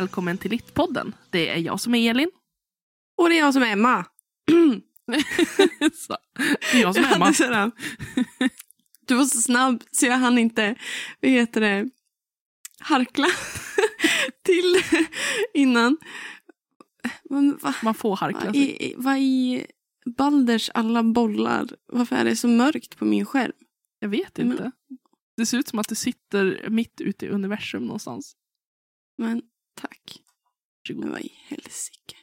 Välkommen till Littpodden. Det är jag som är Elin. Och det är jag som är Emma. Så, det är jag som är Emma. Sådär. Du var så snabb så jag hann inte, vad heter det, harkla till innan. Men, va, Man får harkla sig. vad i Balders alla bollar, varför är det så mörkt på min skärm? Jag vet Men- inte. Det ser ut som att du sitter mitt ute i universum någonstans. Men tack. Varsågod. Men vad i helsike.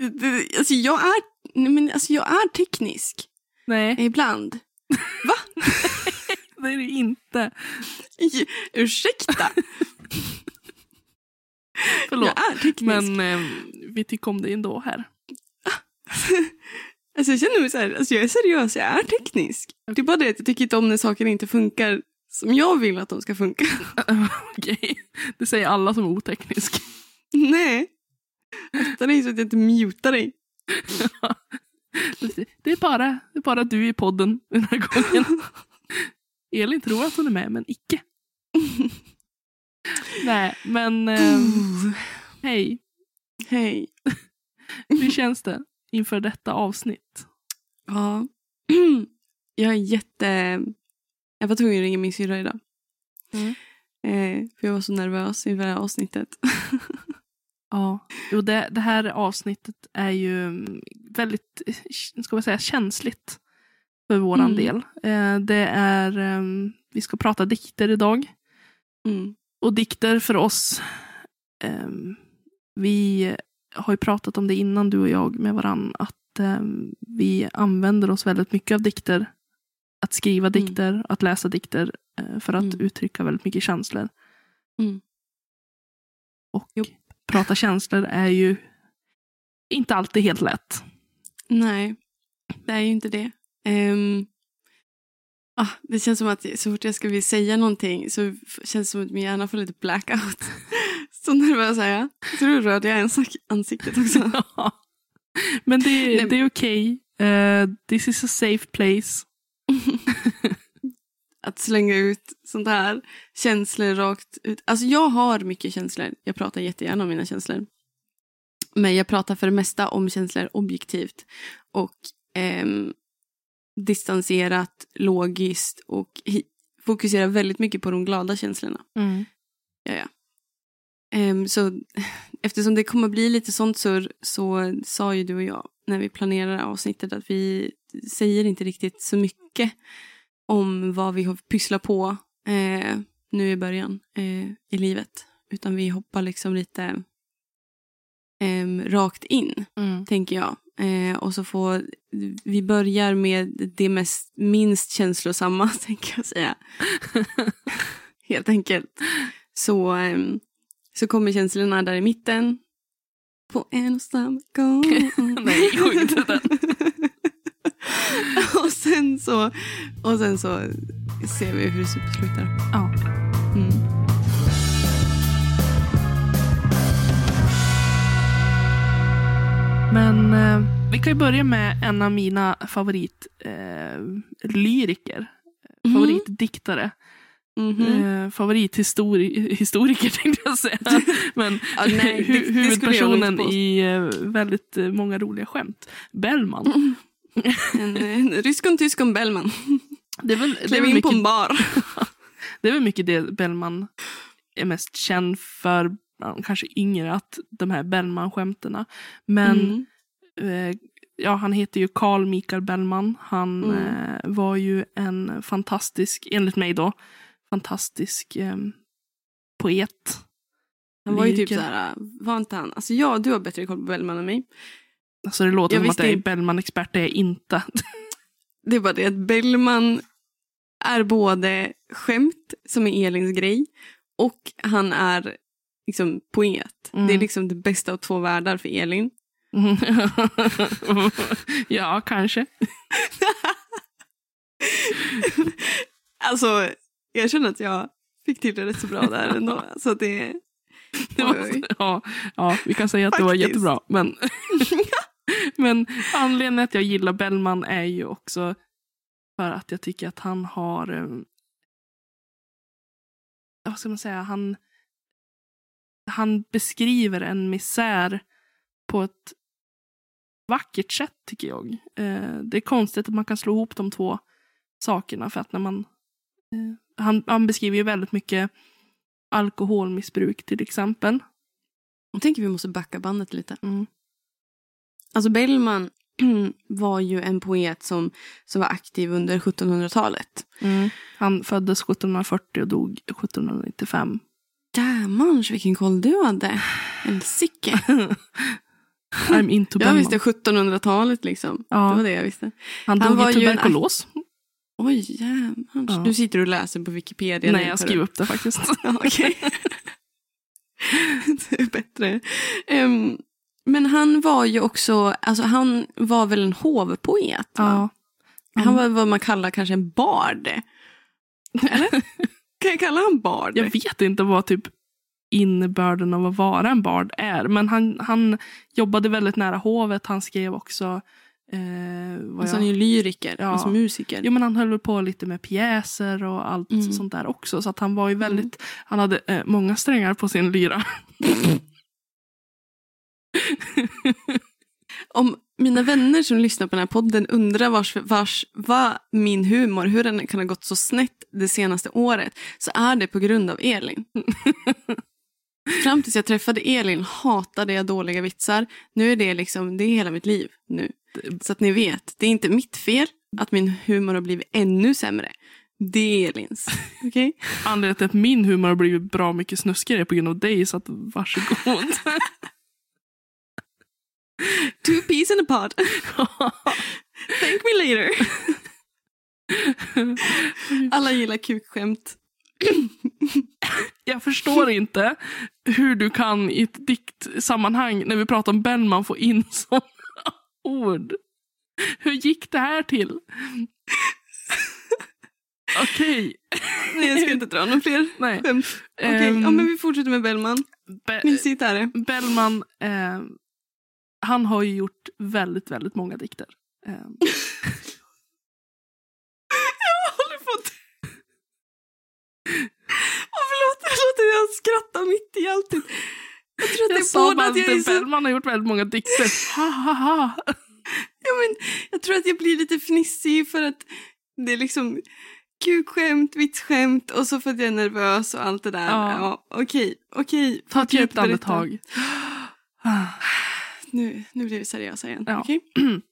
Alltså jag är, men alltså jag är teknisk. Nej, Ibland. det är det inte. Ursäkta. Förlåt. Jag är teknisk. Men eh, vi tycker om det ändå här. Alltså jag känner mig så här, alltså jag är seriös, jag är teknisk. Det är bara det att jag tycker inte om när saker inte funkar som jag vill att de ska funka. Okej, det säger alla som är oteknisk. Nej. Akta dig så att jag inte mutar dig. Det är, bara, det är bara du i podden den här gången. Elin tror att hon är med, men icke. Nej, men eh, hej. Hej. Hur känns det inför detta avsnitt? Ja. Jag är jätte... Jag var tvungen att ringa min syrra idag. Mm. Eh, för jag var så nervös inför det här avsnittet. Ja, jo, det, det här avsnittet är ju mm, väldigt eh, ska man säga, känsligt för våran Mm. del. Eh, det är, eh, vi ska prata dikter idag. Mm. Och dikter för oss, ehm, vi har ju pratat om det innan du och jag med varann, att ehm, vi använder oss väldigt mycket av dikter. Att skriva Mm. dikter, att läsa dikter eh, för att Mm. uttrycka väldigt mycket känslor. Mm. Och Jo. prata känslor är ju inte alltid helt lätt. Nej, det är ju inte det. Ehm, ah, det känns som att så fort jag ska vilja säga någonting så känns det som att min hjärna får lite blackout. så nervös är jag. Så då rörde jag ens ansiktet också. Men det, Nej. det är okej. Eh, this is a safe place. Att slänga ut sånt här känslor rakt ut. Alltså jag har mycket känslor. Jag pratar jättegärna om mina känslor. Men jag pratar för det mesta om känslor objektivt. Och ehm, distanserat, logiskt och fokuserar väldigt mycket på de glada känslorna. Ja, ja. Ehm, så eftersom det kommer bli lite sånt surr så sa ju du och jag när vi planerade avsnittet att vi säger inte riktigt så mycket om vad vi har pysslat på eh, nu i början eh, i livet. Utan vi hoppar liksom lite ehm, rakt in, Mm. tänker jag. Eh, och så får vi börjar med det mest, minst känslosamma, tänker jag säga. Helt enkelt. Så, ehm, så kommer känslorna där i mitten. På en och samma gång. Nej, sjung inte den. och, sen så, och sen så ser vi hur det slutar. Ja. Mm. Men eh, vi kan ju börja med en av mina favoritlyriker. Eh. Mhm. Favoritdiktare. Mhm. Eh, favorithistoriker tänkte jag säga. Men Ja, nej, det- det hu- huvudpersonen i eh, väldigt eh, många roliga skämt. Bellman. En, en ryskon, tyskon, Bellman. Det är väl, det är väl in på mycket, en bar. det är väl mycket det Bellman är mest känd för. Kanske yngre, att de här Bellman-skämterna. Men Mm. eh, ja, han heter ju Carl Mikael Bellman. Han Mm. eh, var ju en fantastisk, enligt mig då, fantastisk eh, poet. Han var ju typ så här, var inte han? Alltså ja, du har bättre koll på Bellman än mig. Alltså det låter Jag som att jag är Bellman-expert, det är jag inte. Det är bara det att Bellman är både skämt, som är Elins grej, och han är liksom poet. Mm. Det är liksom det bästa av två världar för Elin. ja, kanske. Alltså, jag känner att jag fick till det rätt så bra där ändå. Så det... Det var, ja, ja, vi kan säga att det var Faktiskt. jättebra. Men, men anledningen att jag gillar Bellman är ju också för att jag tycker att han har... eh, Vad ska man säga? Han, han beskriver en misär på ett vackert sätt tycker jag. Eh, det är konstigt att man kan slå ihop de två sakerna för att när man eh, han, han beskriver ju väldigt mycket alkoholmissbruk till exempel. Jag tänker vi måste backa bandet lite. Mm. Alltså Bellman var ju en poet som, som var aktiv under 1700-talet. Mm. Han föddes 1740 och dog 1795. Jämans vilken koll du hade. Helsike. I'm into Jag Bellman. visste 1700-talet liksom. Ja. Det var det jag visste. Han han dog var i ju en tuberkulos. Oj jämans. Ja. Du sitter och läser på Wikipedia. Nej, nu, jag skrev upp det faktiskt. Ja, okej. det är bättre. Ehm, men han var ju också, alltså han var väl en hovpoet? Ja. Han var vad man kallar kanske en bard. Eller? kan jag kalla han bard? Jag vet inte vad typ innebörden av att vara en bard är. Men han, han jobbade väldigt nära hovet. Han skrev också... Eh, Alltså han är ju lyriker, Ja. alltså musiker. jo, men han höll på lite med pjäser och allt Mm. sånt där också. Så att han var ju väldigt... Han hade eh, många strängar på sin lyra. Om mina vänner som lyssnar på den här podden undrar vars, vars, vad min humor, hur den kan ha gått så snett det senaste året, så är det på grund av Elin. Fram tills jag träffade Elin hatade jag dåliga vitsar. Nu är det liksom, det är hela mitt liv nu. Så att ni vet, det är inte mitt fel att min humor har blivit ännu sämre. Det är Elins. Okej? Anledningen till att min humor har blivit bra mycket snuskigare är på grund av dig. Så att varsågod. Two peas in a pod. Thank me later. Alla gillar kukskämt. Jag förstår inte hur du kan i ett diktsammanhang när vi pratar om Bellman få in sådana ord. Hur gick det här till? Okej. Nej, jag ska inte dra några fler Nej. skämt. Okej, Ehm, ja, men vi fortsätter med Bellman. Be- Mysigt är det. Bellman, eh, han har ju gjort väldigt, väldigt många dikter. Eh, Jag håller på att... Åh, förlåt, förlåt att jag skrattar mitt i allting. Jag tror att det jag är sa både att jag är så... Bellman har gjort väldigt många dikter. Ha, ha, ha. Ja, men jag tror att jag blir lite fnissig för att det är liksom kukskämt, vitsskämt och så för att jag är nervös och allt det där. Ja. Ja, okej, okej. Ta ett djupt andetag. Nu, nu blir vi seriösa igen. Ja. Okej?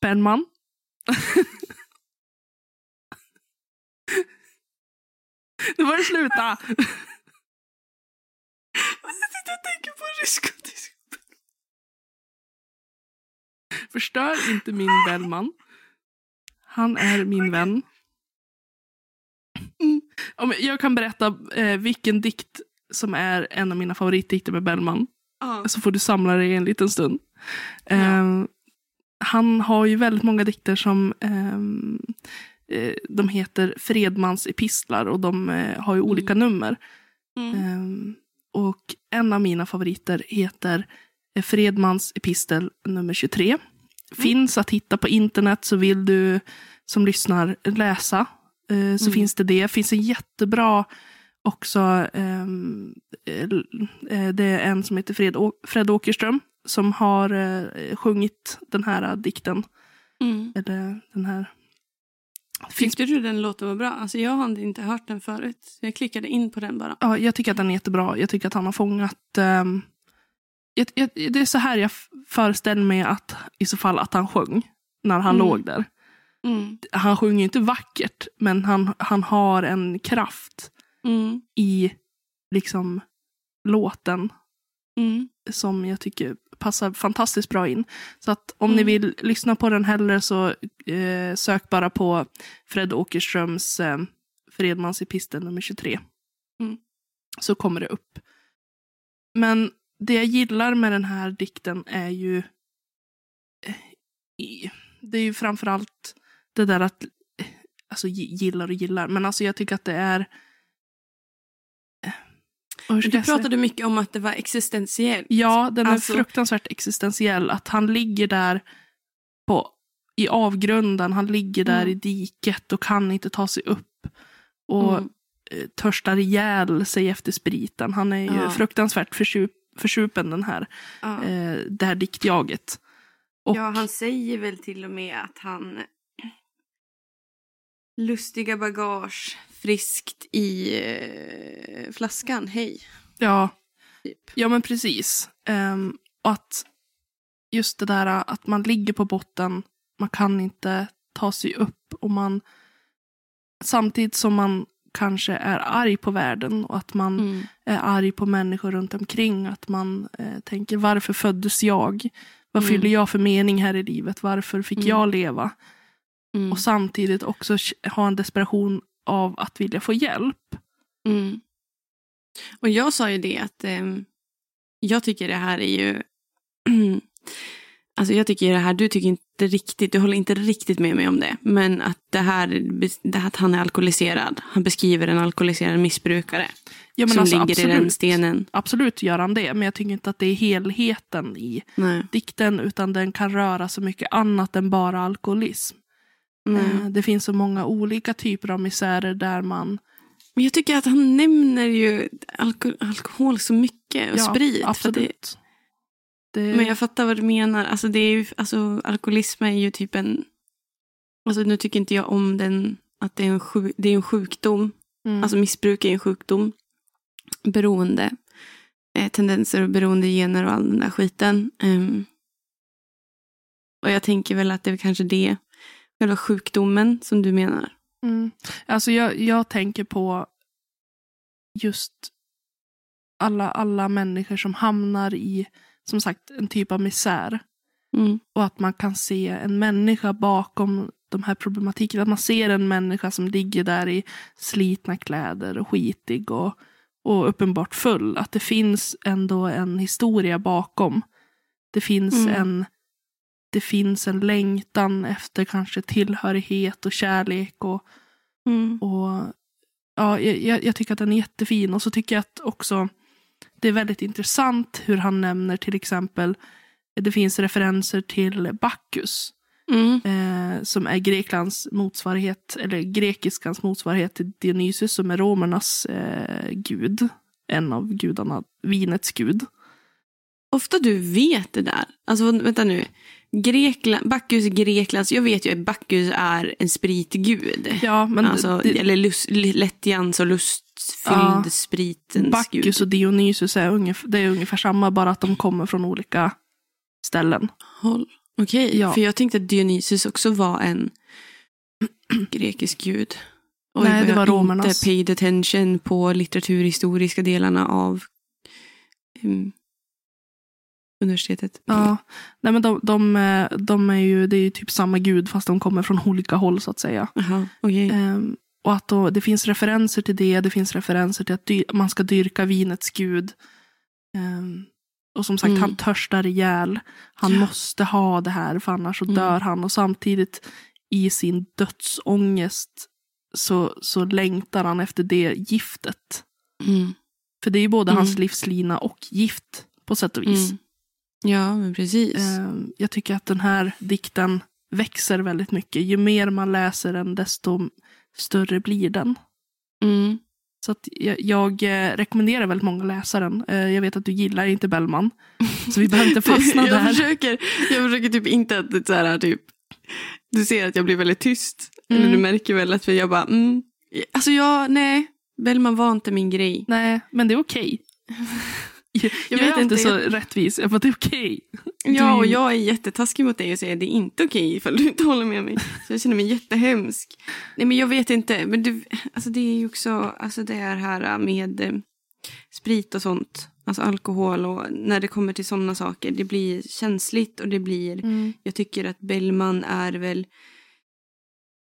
Bellman. Nu får det sluta. Jag sitter och tänker på ryska och tyska. Förstör inte min Bellman. Han är min vän. Mm. Jag kan berätta eh, vilken dikt som är en av mina favoritdikter med Bellman. Så får du samla dig en liten stund. Ja. Eh, han har ju väldigt många dikter som ehm, eh, de heter Fredmans epistlar och de eh, har ju olika nummer. Mm. Ehm, och en av mina favoriter heter eh, Fredmans epistel nummer 23. Finns att hitta på internet så vill du som lyssnar läsa eh, så Mm. finns det det. finns en jättebra också. ehm, eh, det är en som heter Fred, Å- Fred Åkerström som har eh, sjungit den här eh, dikten. Mm. Eller den här. Tyckte du den låten var bra? Alltså jag hade inte hört den förut. Jag klickade in på den bara. ja, jag tycker att den är jättebra. Jag tycker att han har fångat ehm, jag, jag, det är så här jag föreställer mig att i så fall att han sjöng när han Mm. låg där. Mm. Han sjunger ju inte vackert, men han, han har en kraft Mm. i liksom låten Mm. som jag tycker passar fantastiskt bra in. Så att om ni Mm. vill lyssna på den hellre så eh, sök bara på Fred Åkerströms eh, Fredmans epistel nummer 23. Mm. Så kommer det upp. Men det jag gillar med den här dikten är ju eh, det är ju framförallt det där att eh, alltså gi- gillar och gillar, men alltså jag tycker att det är Du pratade mycket om att det var existentiellt. Ja, den är Alltså- fruktansvärt existentiell. Att han ligger där på, i avgrunden, han ligger där Mm. i diket och kan inte ta sig upp. Och Mm. eh, törstar ihjäl sig efter spriten. Han är ju Ja. fruktansvärt försup, försupen den här, Ja. eh, det här diktjaget. Och, ja, han säger väl till och med att han... Lustiga bagage, friskt i eh, flaskan, hej. ja, Typ. ja men precis. Och att just det där att man ligger på botten, man kan inte ta sig upp och man samtidigt som man kanske är arg på världen och att man Mm. är arg på människor runt omkring. Att man eh, tänker varför föddes jag? Vad Mm. fyller jag för mening här i livet? Varför fick Mm. jag leva? Mm. Och samtidigt också ha en desperation av att vilja få hjälp. Mm. Och jag sa ju det att ehm, jag tycker det här är ju... alltså jag tycker det här, du tycker inte riktigt, du håller inte riktigt med mig om det. Men att det här, det här att han är alkoholiserad, han beskriver en alkoholiserad missbrukare Ja, som alltså, ligger i den absolut, stenen. absolut gör han det, men jag tycker inte att det är helheten i Nej. dikten, utan den kan röra så mycket annat än bara alkoholism. Nej. Eh, Det finns så många olika typer av misärer där man Men jag tycker att han nämner ju alko alkohol så mycket och Ja, sprit. För det, Absolut. Det, men jag fattar vad du menar. Alltså, det är ju, alltså, alkoholism är ju typ en... Alltså, nu tycker inte jag om den, att det är en, sjuk, det är en sjukdom. mm, Alltså missbruk är en sjukdom. Beroende. Eh, tendenser och beroendegener och all den där skiten. Ehm, och jag tänker väl att det är kanske det, själva sjukdomen som du menar. mm. Alltså jag, jag tänker på just alla, alla människor som hamnar i, som sagt, en typ av misär. Mm. Och att man kan se en människa bakom de här problematiken. Att man ser en människa som ligger där i slitna kläder och skitig och, och uppenbart full. Att det finns ändå en historia bakom. Det finns, Mm. en, det finns en längtan efter kanske tillhörighet och kärlek. Och, Mm. och ja, jag- jag, tycker att den är jättefin. Och så tycker jag att också det är väldigt intressant hur han nämner till exempel det finns referenser till Bacchus. Mm. Eh, som är Greklands motsvarighet, eller grekiskans motsvarighet till Dionysus som är romernas eh, gud. En av gudarna, vinets gud. Ofta du vet det där. Alltså vä- vänta nu. Grekland, Bacchus Greklands, jag vet ju att Bacchus är en spritgud. Ja, men alltså, det, eller lust, lättjans och lustfylld Ja. spritens gud. Bacchus och Dionysus är ungefär, det är ungefär samma, bara att de kommer från olika ställen. Håll. Okej, Ja. för jag tänkte att Dionysus också var en grekisk gud. Oj, Nej, det jag var romernas. inte paid attention på litteraturhistoriska delarna av um, universitetet. Ja. Nej, men de, de, eh, de är ju, det är ju typ samma gud fast de kommer från olika håll så att säga. Jaha, okej. Ehm, och att då, det finns referenser till det, det finns referenser till att dy, man ska dyrka vinets gud. Ehm, och som sagt, Mm. han törstar ihjäl. Han Ja. måste ha det här, för annars så Mm. dör han. Och samtidigt i sin dödsångest så, så längtar han efter det giftet. Mm. För det är ju både Mm. hans livslina och gift på sätt och vis. Ja, men precis. Ehm, jag tycker att den här dikten växer väldigt mycket. Ju mer man läser den, desto större blir den. Mm. Så att jag, jag eh, rekommenderar väldigt många läsa den. Eh, jag vet att du gillar inte Bellman. Så vi behöver inte fastna jag, där. försöker, jag försöker typ inte att så här, typ, du ser att jag blir väldigt tyst. Eller Mm. du märker väl att jag bara, mm. Alltså jag, nej, Bellman var inte min grej. Nej, men det är okej. Jag, jag vet är inte, så jag- rättvis. Jag bara, det är okej. Du Ja, och jag är jättetaskig mot dig och säger det är inte okej ifall du inte håller med mig. Så jag känner mig jättehemsk. Nej, men jag vet inte. Men du, alltså det är ju också alltså det är här med eh, sprit och sånt. Alltså alkohol och när det kommer till sådana saker. Det blir känsligt och det blir Mm. Jag tycker att Bellman är väl...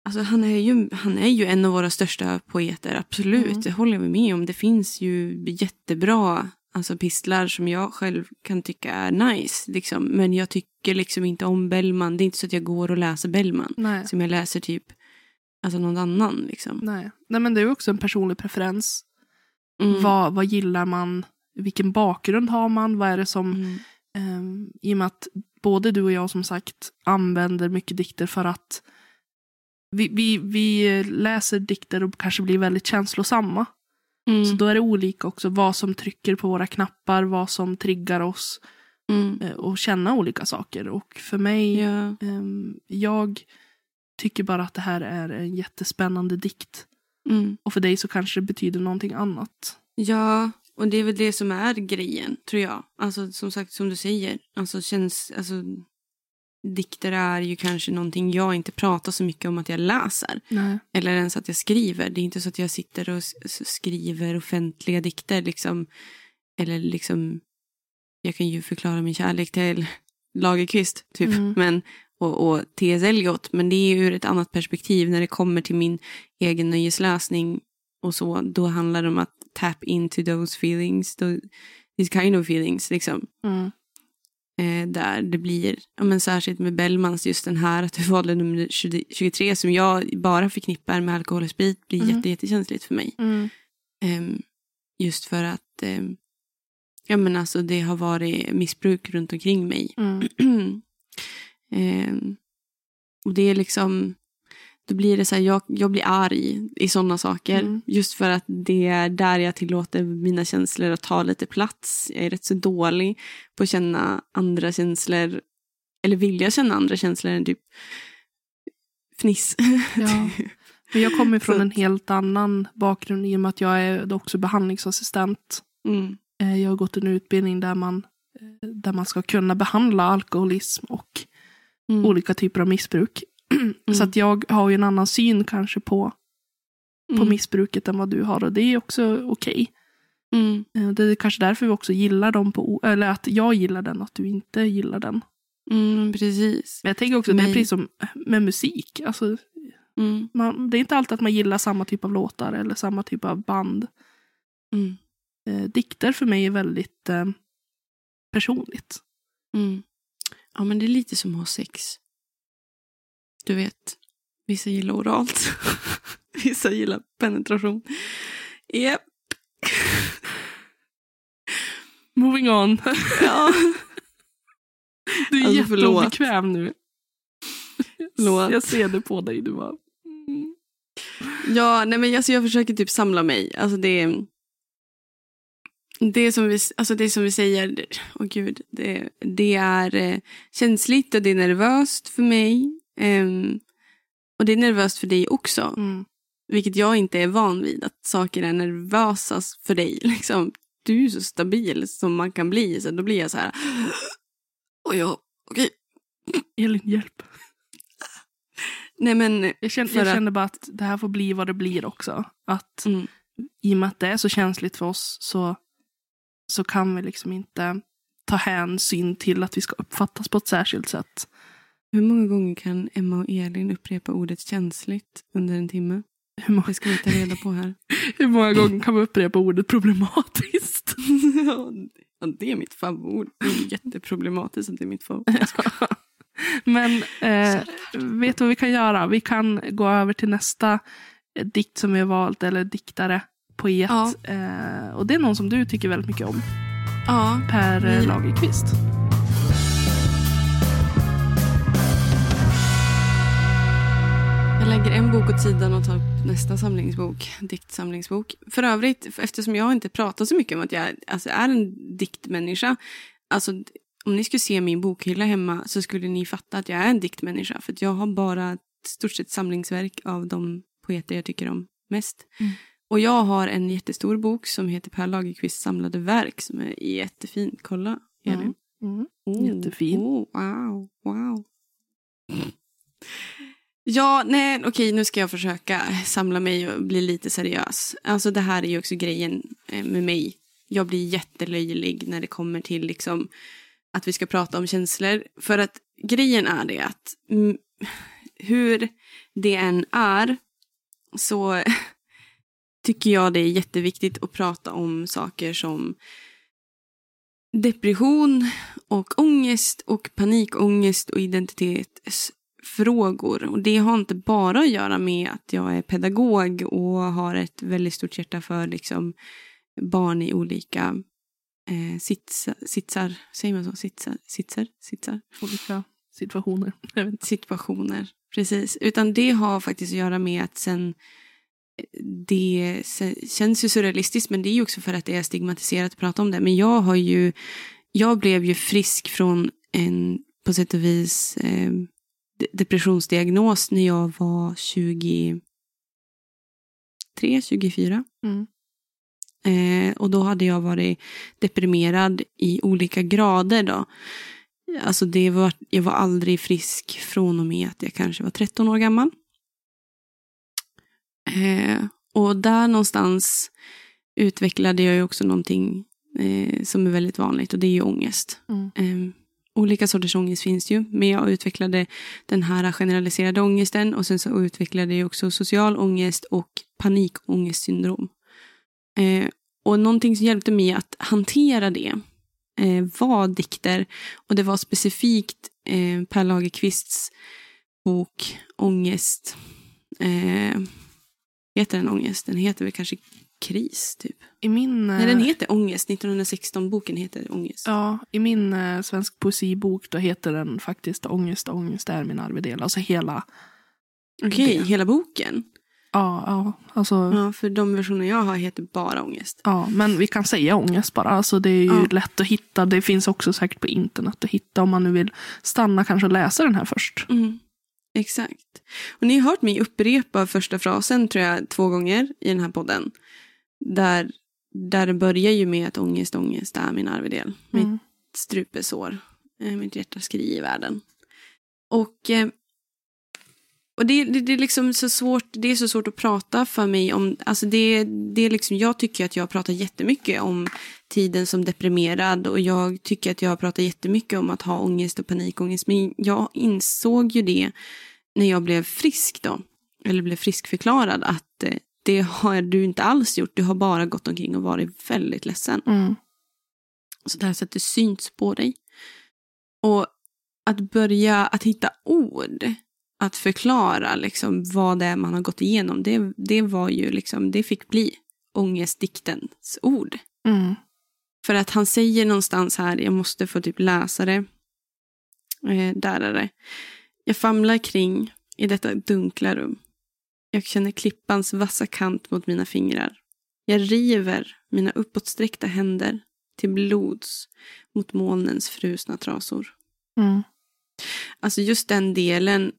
Alltså han är ju, han är ju en av våra största poeter, absolut. Mm. Det håller jag med om. Det finns ju jättebra alltså pistlar som jag själv kan tycka är nice. Liksom. Men jag tycker liksom inte om Bellman. Det är inte så att jag går och läser Bellman. Nej. Som jag läser typ alltså någon annan. Liksom. Nej. Nej, men det är också en personlig preferens. Mm. Vad, vad gillar man? Vilken bakgrund har man? Vad är det som... Mm. ehm, I och med att både du och jag som sagt använder mycket dikter för att vi, vi, vi läser dikter och kanske blir väldigt känslosamma. Mm. Så då är det olika också vad som trycker på våra knappar, vad som triggar oss Mm. eh, och känna olika saker. Och för mig, Ja. ehm, jag tycker bara att det här är en jättespännande dikt. Mm. Och för dig så kanske det betyder någonting annat. ja, och det är väl det som är grejen, tror jag. Alltså som sagt, som du säger. Alltså känns, alltså dikter är ju kanske någonting jag inte pratar så mycket om att jag läser. Nej. Eller ens att jag skriver. Det är inte så att jag sitter och skriver offentliga dikter. Liksom. Eller liksom, jag kan ju förklara min kärlek till Lagerkvist, typ. Mm. Men, och, och T.S. Eliot. Men det är ju ur ett annat perspektiv. När det kommer till min egen nöjesläsning och så. Då handlar det om att tap into those feelings. Those, these kind of feelings. Liksom. Mm. Eh, där det blir, ja, men särskilt med Bellmans, just den här att du valde nummer 20, 23 som jag bara förknippar med alkohol och sprit blir Mm. jätte, jättekänsligt för mig. Mm. Ehm, just för att ehm, ja, men alltså, det har varit missbruk runt omkring mig. Mm. Ehm, och det är liksom, då blir det så här, jag, jag blir arg i sådana saker. Mm. Just för att det är där jag tillåter mina känslor att ta lite plats. Jag är rätt så dålig på att känna andra känslor. Eller vilja känna andra känslor än typ fniss. Ja. Men jag kommer från Så- en helt annan bakgrund i och med att jag är också behandlingsassistent. Mm. Eh, Jag har gått en utbildning där man, eh, där man ska kunna behandla alkoholism och Mm. olika typer av missbruk. Så att jag har ju en annan syn kanske på, på Mm. missbruket än vad du har och det är också okej. Mm. Eh, Det är kanske därför vi också gillar dem, på, eller att jag gillar den och att du inte gillar den. Mm, precis. Men jag tänker också det är precis som med musik. Alltså, Mm. man, det är inte alltid att man gillar samma typ av låtar eller samma typ av band. Mm. Eh, dikter för mig är väldigt eh, personligt. Mm. Ja, men det är lite som att ha sex. Du vet, vissa gillar oralt. vissa gillar penetration. Japp. Moving on. Ja. Du är Alltså, jätteobekväm nu. Förlåt. Jag ser det på dig. Du bara... Mm. ja, nej men alltså jag försöker typ samla mig. Alltså det är... Det som vi, alltså det som vi säger, åh gud, det, det är eh, känsligt och det är nervöst för mig. Ehm, och det är nervöst för dig också. Mm. Vilket jag inte är van vid, att saker är nervösa för dig. Liksom, du är så stabil som man kan bli, så då blir jag så här... Och jag, okej. Elin, hjälp. Nej men, Jag känner, jag känner bara att det här får bli vad det blir också. Att mm, i och med att det är så känsligt för oss så, så kan vi liksom inte ta hänsyn till att vi ska uppfattas på ett särskilt sätt. Hur många gånger kan Emma och Elin upprepa ordet känsligt under en timme? Hur många, Det ska vi ta reda på här. hur många gånger kan vi upprepa ordet problematiskt? ja, det är mitt favorit. Det är jätteproblematiskt att det är mitt favorit. Men eh, vet du vad vi kan göra? Vi kan gå över till nästa eh, dikt som vi har valt, eller diktare, poet. Ja. Eh, och det är någon som du tycker väldigt mycket om. Ja, Per eh, Vi- Lagerkvist. Jag lägger en bok åt sidan och tar upp nästa samlingsbok, diktsamlingsbok. För övrigt, eftersom jag inte pratar så mycket om att jag alltså, är en diktmänniska. Alltså, om ni skulle se min bokhylla hemma så skulle ni fatta att jag är en diktmänniska. För jag har bara ett stort sett samlingsverk av de poeter jag tycker om mest. Mm. Och jag har en jättestor bok som heter Per Lagerkvists samlade verk som är jättefin. Kolla, Elin. Mm. Mm. Oh, Jättefin. Oh, wow, wow. Ja, nej, okej, nu ska jag försöka samla mig och bli lite seriös. Alltså det här är ju också grejen eh, med mig. Jag blir jättelöjlig när det kommer till liksom att vi ska prata om känslor. För att grejen är det att mm, hur det än är så tycker jag det är jätteviktigt att prata om saker som depression och ångest och panikångest och identitetsfrågor. Och det har inte bara att göra med att jag är pedagog och har ett väldigt stort hjärta för liksom barn i olika eh, sitsar, sitsar, säger man så? Sitsar, sitsar, sitsar? Olika situationer. Situationer. Precis. Utan det har faktiskt att göra med att sen det se- känns ju surrealistiskt men det är ju också för att det är stigmatiserat att prata om det. Men jag har ju, jag blev ju frisk från en på sätt och vis eh, depressionsdiagnos när jag var 23, 24. Mm. Eh, och då hade jag varit deprimerad i olika grader då. Alltså det var, jag var aldrig frisk från och med att jag kanske var 13 år gammal. Eh, och där någonstans utvecklade jag ju också någonting eh, som är väldigt vanligt och det är ju ångest. Mm. Olika sorters ångest finns ju, men jag utvecklade den här generaliserade ångesten och sen så utvecklade jag också social ångest och panikångestsyndrom. Eh, och någonting som hjälpte mig att hantera det eh, var dikter och det var specifikt eh, Per Lagerkvists bok Ångest. Eh, heter den Ångest? Den heter väl kanske Kris, typ. I min, Nej, den eh, heter Ångest. 1916. Boken heter Ångest. ja, I min eh, svensk poesibok då heter den faktiskt Ångest, ångest är min arvedel. Alltså hela, Okej, det. hela boken? ja, ja, alltså, ja. Ja, för de versioner jag har heter bara Ångest. men vi kan säga ångest bara. Alltså det är ju Ja. lätt att hitta. Det finns också säkert på internet att hitta om man nu vill stanna kanske och läsa den här först. Mm, exakt. Och ni har hört mig upprepa första frasen tror jag två gånger i den här podden. Där, där det börjar ju med att ångest, ångest är min arvedel. Mitt Mm. strupesår. Eh, Mitt hjärta skriver i världen. Och, eh, och det, det, det är liksom så svårt, det är så svårt att prata för mig om, alltså det, det är liksom, jag tycker att jag pratar jättemycket om tiden som deprimerad och jag tycker att jag pratar jättemycket om att ha ångest och panikångest. Men jag insåg ju det när jag blev frisk då, eller blev friskförklarad att eh, det har du inte alls gjort, du har bara gått omkring och varit väldigt ledsen. Mm. Så det här sättet syns på dig. Och att börja att hitta ord, att förklara liksom vad det är man har gått igenom, det, det var ju liksom, det fick bli ångestdiktens ord. Mm. För att han säger någonstans här, jag måste få typ läsa det. Eh, där är det. Jag famlar kring i detta dunkla rum. Jag känner klippans vassa kant mot mina fingrar. Jag river mina uppåtsträckta händer till blods mot molnens frusna trasor. Mm. Alltså just den delen,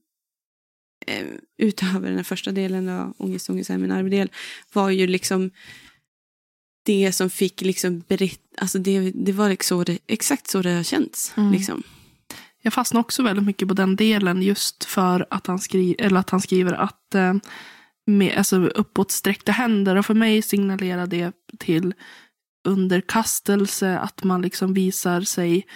eh, utöver den första delen av Ångest, ångest är min arvedel, var ju liksom det som fick liksom berätta, alltså det, det var liksom exakt så det har känts. Mm. Liksom. Jag fastnar också väldigt mycket på den delen just för att han, skri eller att han skriver att eh, med alltså, uppåtsträckta händer och för mig signalerar det till underkastelse, att man liksom visar sig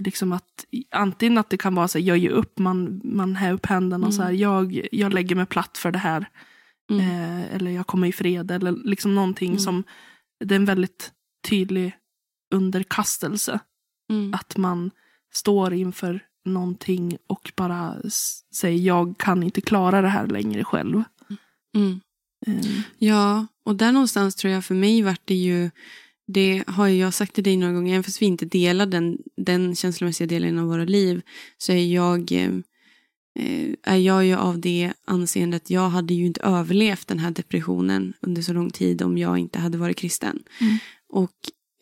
liksom att antingen att det kan vara så här, jag ger upp, man, man här upp händerna och så här, jag, jag lägger mig platt för det här. Mm. Eh, eller jag kommer i fred eller liksom någonting Mm. som, det är en väldigt tydlig underkastelse. Mm. Att man står inför någonting och bara säger jag kan inte klara det här längre själv. Mm. Eh, Ja, och där någonstans tror jag för mig vart det ju, det har jag sagt till dig några gånger, även fast vi inte delar den, den känslomässiga delen av våra liv, så är jag, eh, eh, är jag ju av det anseendet, jag hade ju inte överlevt den här depressionen under så lång tid om jag inte hade varit kristen. Mm. Och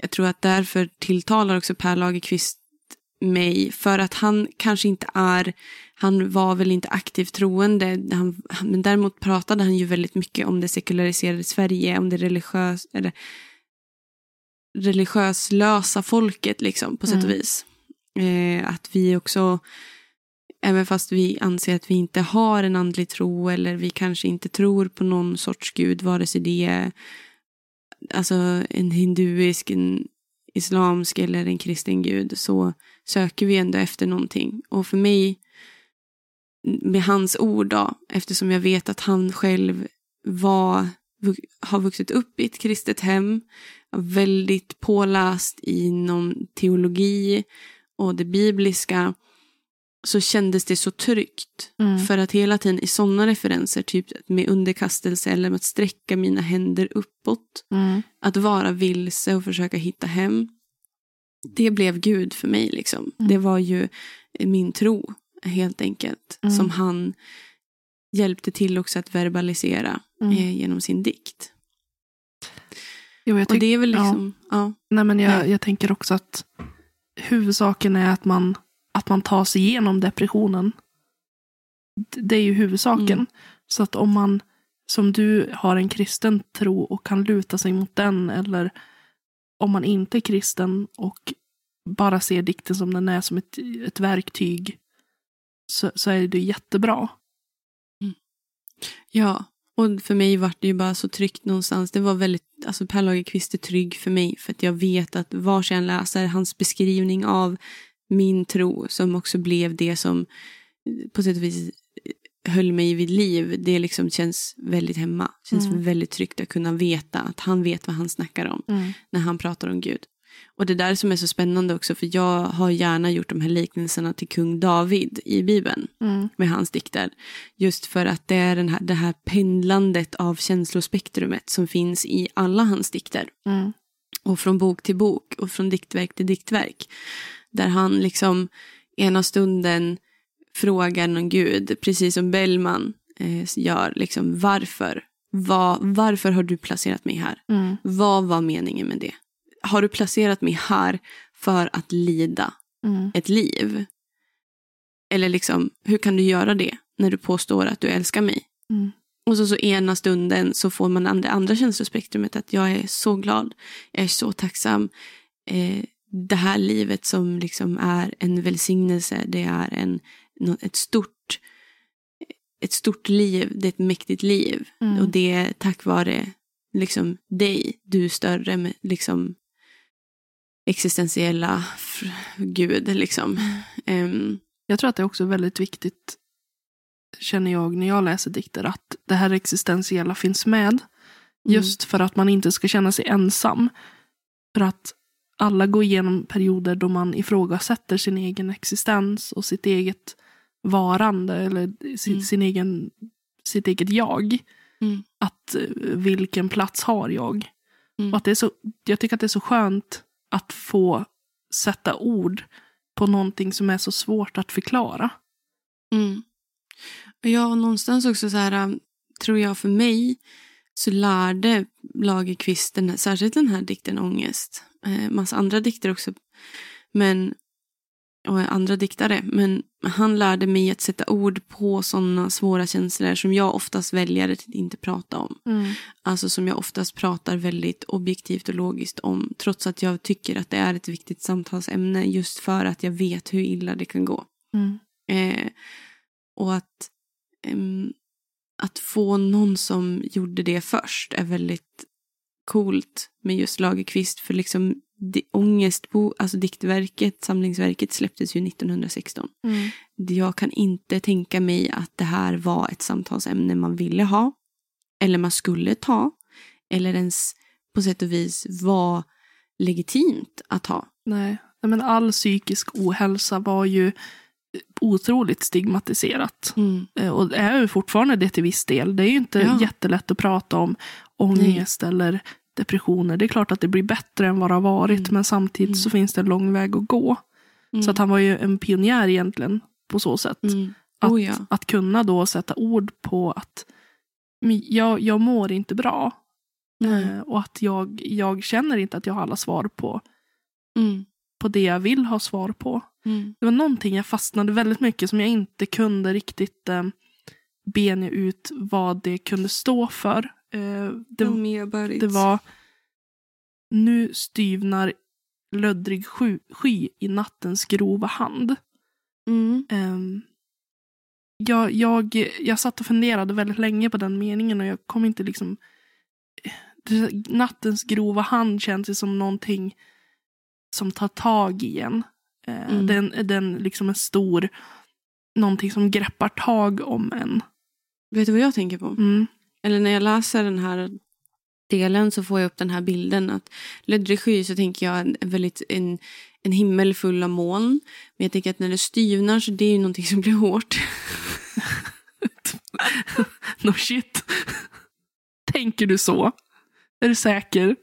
jag tror att därför tilltalar också Per Lagerkvist mig, för att han kanske inte är han var väl inte aktivt troende, han, men däremot pratade han ju väldigt mycket om det sekulariserade Sverige, om det religiös, eller, religiöslösa folket liksom, på sätt och Mm. vis. Eh, att vi också, även fast vi anser att vi inte har en andlig tro eller vi kanske inte tror på någon sorts gud, vare sig det är alltså en hinduisk, en islamsk eller en kristen gud, så söker vi ändå efter någonting. Och för mig med hans ord då, eftersom jag vet att han själv var, har vuxit upp i ett kristet hem, väldigt påläst inom teologi och det bibliska, så kändes det så tryggt. Mm. För att hela tiden i sådana referenser, typ med underkastelse eller med att sträcka mina händer uppåt, Mm. att vara vilse och försöka hitta hem. Det blev Gud för mig. liksom. Mm. Det var ju min tro. helt enkelt. Mm. Som han hjälpte till också att verbalisera Mm. eh, genom sin dikt. Jo, jag Och det är väl ja. liksom, ja. Nej, men jag, jag tänker också att huvudsaken är att man, att man tar sig igenom depressionen. Det är ju huvudsaken. Mm. Så att om man, som du, har en kristen tro och kan luta sig mot den, eller om man inte är kristen och bara ser dikten som den är, som ett, ett verktyg, så, så är det jättebra. Ja, och för mig var det ju bara så tryggt någonstans. Det var väldigt, alltså Per Lagerkvist är trygg för mig för att jag vet att vars jag än läser hans beskrivning av min tro som också blev det som eh, på sätt och vis eh, höll mig vid liv. Det liksom känns väldigt hemma. Känns Mm. väldigt tryggt att kunna veta att han vet vad han snackar om när han pratar om Gud. Och det där som är så spännande också för jag har gärna gjort de här liknelserna till kung David i Bibeln Mm. med hans dikter. Just för att det är den här, det här pendlandet av känslospektrumet som finns i alla hans dikter. Mm. Och från bok till bok och från diktverk till diktverk. Där han liksom ena stunden frågar någon gud, precis som Bellman eh, gör, liksom varför? Vad- varför har du placerat mig här? Mm. Vad var meningen med det? Har du placerat mig här för att lida Mm. ett liv? Eller liksom, hur kan du göra det när du påstår att du älskar mig? Mm. Och så, så ena stunden så får man andra, andra känslospektrumet att jag är så glad, jag är så tacksam. Eh, det här livet som liksom är en välsignelse, det är en, ett, stort, ett stort liv, det är ett mäktigt liv. Mm. Och det är tack vare liksom dig, du är större med liksom existentiella gud liksom. Ehm, Jag tror att det är också väldigt viktigt, känner jag när jag läser dikter, att det här existentiella finns med. Just för att man inte ska känna sig ensam. För att alla går igenom perioder då man ifrågasätter sin egen existens och sitt eget varande eller sin, Mm. sin egen, sitt eget jag. Mm. Att eh, vilken plats har jag? Mm. Och att det är så, jag tycker att det är så skönt att få sätta ord på någonting som är så svårt att förklara. Mm. Ja, någonstans också så här, um, tror jag för mig så lärde Lagerkvist, den här, särskilt den här dikten Ångest, eh, massa andra dikter också, men, och andra diktare, men han lärde mig att sätta ord på sådana svåra känslor som jag oftast väljer att inte prata om. Alltså som jag oftast pratar väldigt objektivt och logiskt om, trots att jag tycker att det är ett viktigt samtalsämne just för att jag vet hur illa det kan gå. Mm. Eh, och att, ehm, att få någon som gjorde det först är väldigt coolt med just Lagerkvist. För liksom di- Ångestbo, alltså diktverket, samlingsverket släpptes ju 1916. Mm. Jag kan inte tänka mig att det här var ett samtalsämne man ville ha. Eller man skulle ta. Eller ens på sätt och vis var legitimt att ha. Nej. Nej, men all psykisk ohälsa var ju otroligt stigmatiserat. Eh, Och är ju fortfarande det till viss del. Det är ju inte Ja. jättelätt att prata om ångest eller depressioner. Det är klart att det blir bättre än vad det har varit. Mm. Men samtidigt Mm. så finns det en lång väg att gå. Så att han var ju en pionjär egentligen på så sätt. Mm. Att, Oh ja. att kunna då sätta ord på att "Men jag, jag mår inte bra. Nej. Eh, Och att jag, jag känner inte att jag har alla svar på, Mm. På det jag vill ha svar på. Mm. Det var någonting jag fastnade väldigt mycket som jag inte kunde riktigt eh, bena ut vad det kunde stå för. Eh, det, det var Nu styvnar löddrig sky, sky i nattens grova hand. Mm. Ehm, jag, jag, jag satt och funderade väldigt länge på den meningen och jag kom inte liksom... det- Nattens grova hand känns ju som någonting som tar tag i en. Eh, Mm. Den, den liksom en stor... Någonting som greppar tag om en. Vet du vad jag tänker på? Mm. Eller när jag läser den här delen så får jag upp den här bilden att löddrig sky så tänker jag en, väldigt en, en himmel full av moln. Men jag tänker att när det styvnar så det är ju någonting som blir hårt. no shit. Tänker du så? Är du säker?